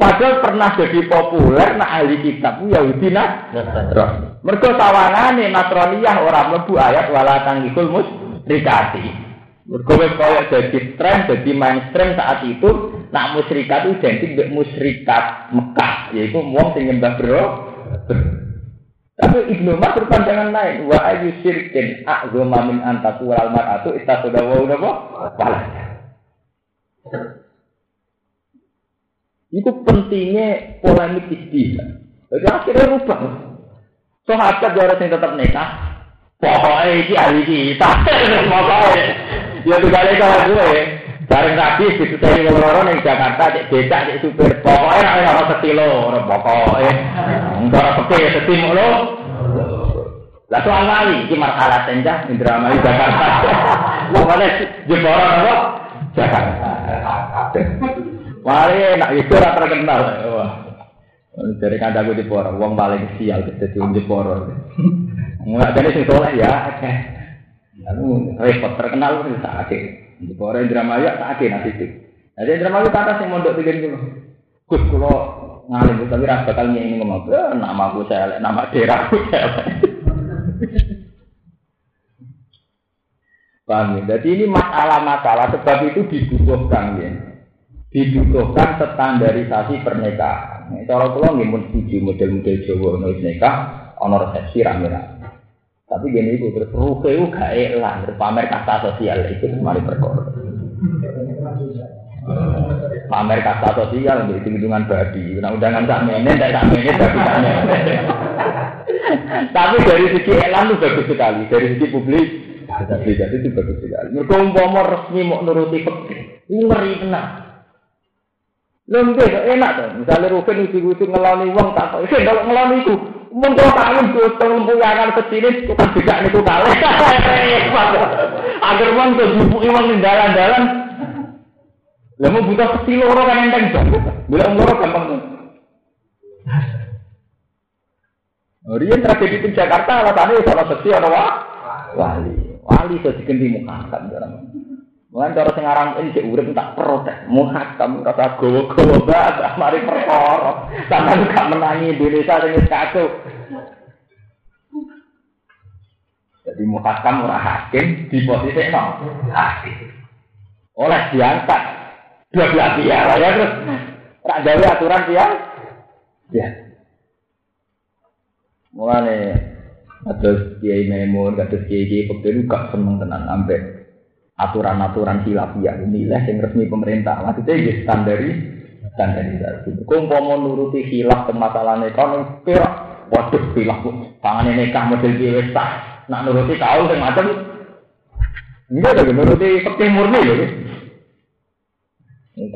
S2: Padahal pernah jadi populer nak ahli kitab Yahudi nah. Mergo sawangane Nasraniyah ora mlebu ayat wala tangikul mus rikati. Mergo wis koyo dadi tren, dadi mainstream saat itu nak musyrikat itu identik dengan musyrikat Mekah, yaitu wong sing nyembah bro. Tapi Ibnu Umar berpandangan lain. Wa ayu syirkin a'zama min antaku wal mar'atu ittakhadha wa napa? Walad. Itu pentingnya polemik istihad. Jadi akhirnya rubah. Sahabat ya yang tetap nikah. Pokoknya ini ahli kita. Pokoknya. Ya tuh kali kalau gue. Bareng tadi ngomong yang Jakarta cek becak cek supir. Pokoknya ada setilo, pokoknya. Enggak sepi setim lo. Lah soal kali iki masalah tenjah Indramayu Jakarta. Pokoknya jeboran apa? Mari nak itu ora terkenal. Wah. Dari kandaku di porong, wong paling sial jadi di porong. Enggak jadi sing soleh ya. Lalu repot terkenal itu sakit. Di porong Indramayu sakit nanti itu. Jadi Indramayu kata sing mondok tiga dulu. Gus kulo ngalim tapi rasa bakal ini ngomong, eh, nama aku saya, nama daerahku saya. Paham ya? Jadi ini masalah-masalah sebab itu dibutuhkan ya. Dibutuhkan standarisasi pernikahan. Nah, cara kula nggih mun setuju model-model Jawa ono nikah, ono resepsi rame-rame. Tapi gini itu terus ruke itu gak elang, pamer kasta sosial itu mari perkara. Pamer kasta sosial untuk hitung-hitungan babi. Nah undangan tak menen, tak tak menen, babi tak menen. Tapi dari segi elang itu bagus sekali, dari segi publik jadi itu bagus sekali. Mereka umpama resmi mau nuruti fikih, ini ngeri tenang. Lembek enak tuh. Misalnya Rukin uji-uji ngelani uang tak tahu. Itu kalau ngelani itu, Mungkin kalau kalian butuh lempuyangan kecil itu kan tidak itu kalah. Agar uang tuh jupuk uang di dalan-dalan. Lalu butuh kecil orang kan enteng banget. Bilang orang gampang tuh. Rian tragedi di Jakarta alasannya salah sesi orang wali. Wali itu diganti muhakkam orang. Mulai cara sing aran cek urip tak protes. Muhakkam kata gowo-gowo banget mari perkara. Sampeyan gak menangi Indonesia sing kacau. Jadi muhakkam ora hakim di posisi no. Hakim. Oleh diangkat dua belah pihak ya terus tak gawe aturan pihak. Ya. Mulane Atus Kiai Memun, atus Kiai Kiai Pekir gak seneng tenan sampai aturan-aturan khilafiyah inilah yang resmi pemerintah. Maksudnya ya standari standarisasi. Mau nuruti khilaf ke masalah ekonomi, perak. Waduh, khilaf tangan ini kah model biasa. Nak nuruti kau yang macam Enggak ada nuruti pekeh murni loh.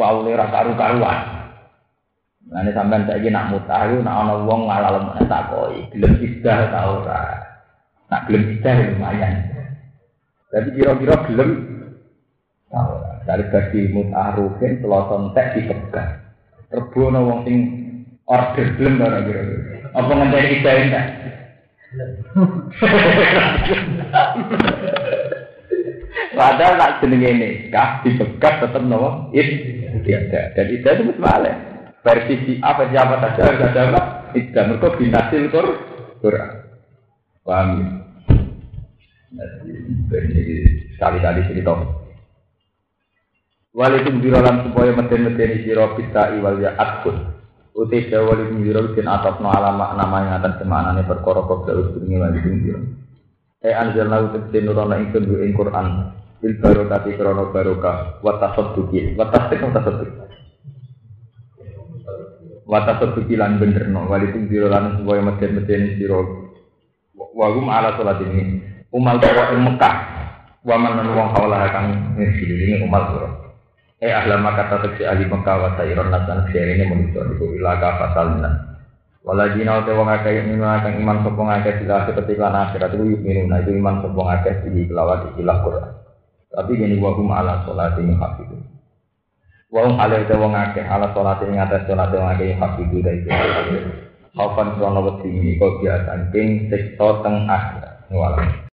S2: Kau lera karu-karuan. Ini sampai saya nak mutah itu, nak ono wong ngalah lemah tak koi, gelem isdah tau ora. Nak gelem isdah lumayan. Tapi kira-kira gelem tau ora. Dari bagi mutah rugen, seloson tek dipegang. Rebono wong sing order gelem ora kira-kira. Apa ngenteni isdah enggak? Padahal nak jenenge nikah dipegat tetep nopo? Isdah. Dan isdah itu mesti versi si A versi apa saja harus ada apa? Tidak mereka binasil Qur Quran. Paham ya? Jadi sekali-kali cerita.
S1: Walikum birolan supaya meden-medeni sira bisa iwal ya atkun. Uti biro bin atas no alama nama yang atas semanane perkara kobra usbungi walikum biro. E anjal lau tegese nurana ingsun ing Quran. Bil barokati krono barokah wa tasadduqi wa tasdiq wa tasadduq. Wa tasadduqi lan benerno walikum biro lan supaya meden-medeni sira. Wagum ala salat ini. Umal bawa ing Mekah. Wa man wong kaulah kang ngisi umal bawa. Eh ahla maka tetep ahli Mekah wa sayron nasan ini manusia iku ilaka fasalna. Waladina uta wong akeh ing akan iman sapa ngakeh sila seperti lan akhirat itu minuna. Itu iman sapa ngakeh di kelawat ilah Quran. Tapi gini wa hum ala salati hafidun. Hum ala uta wong akeh ala salati ing atas salat wong akeh hafidun dari itu. Khaufan krono wedi ini kok biasa ing siksa teng akhirat. Walau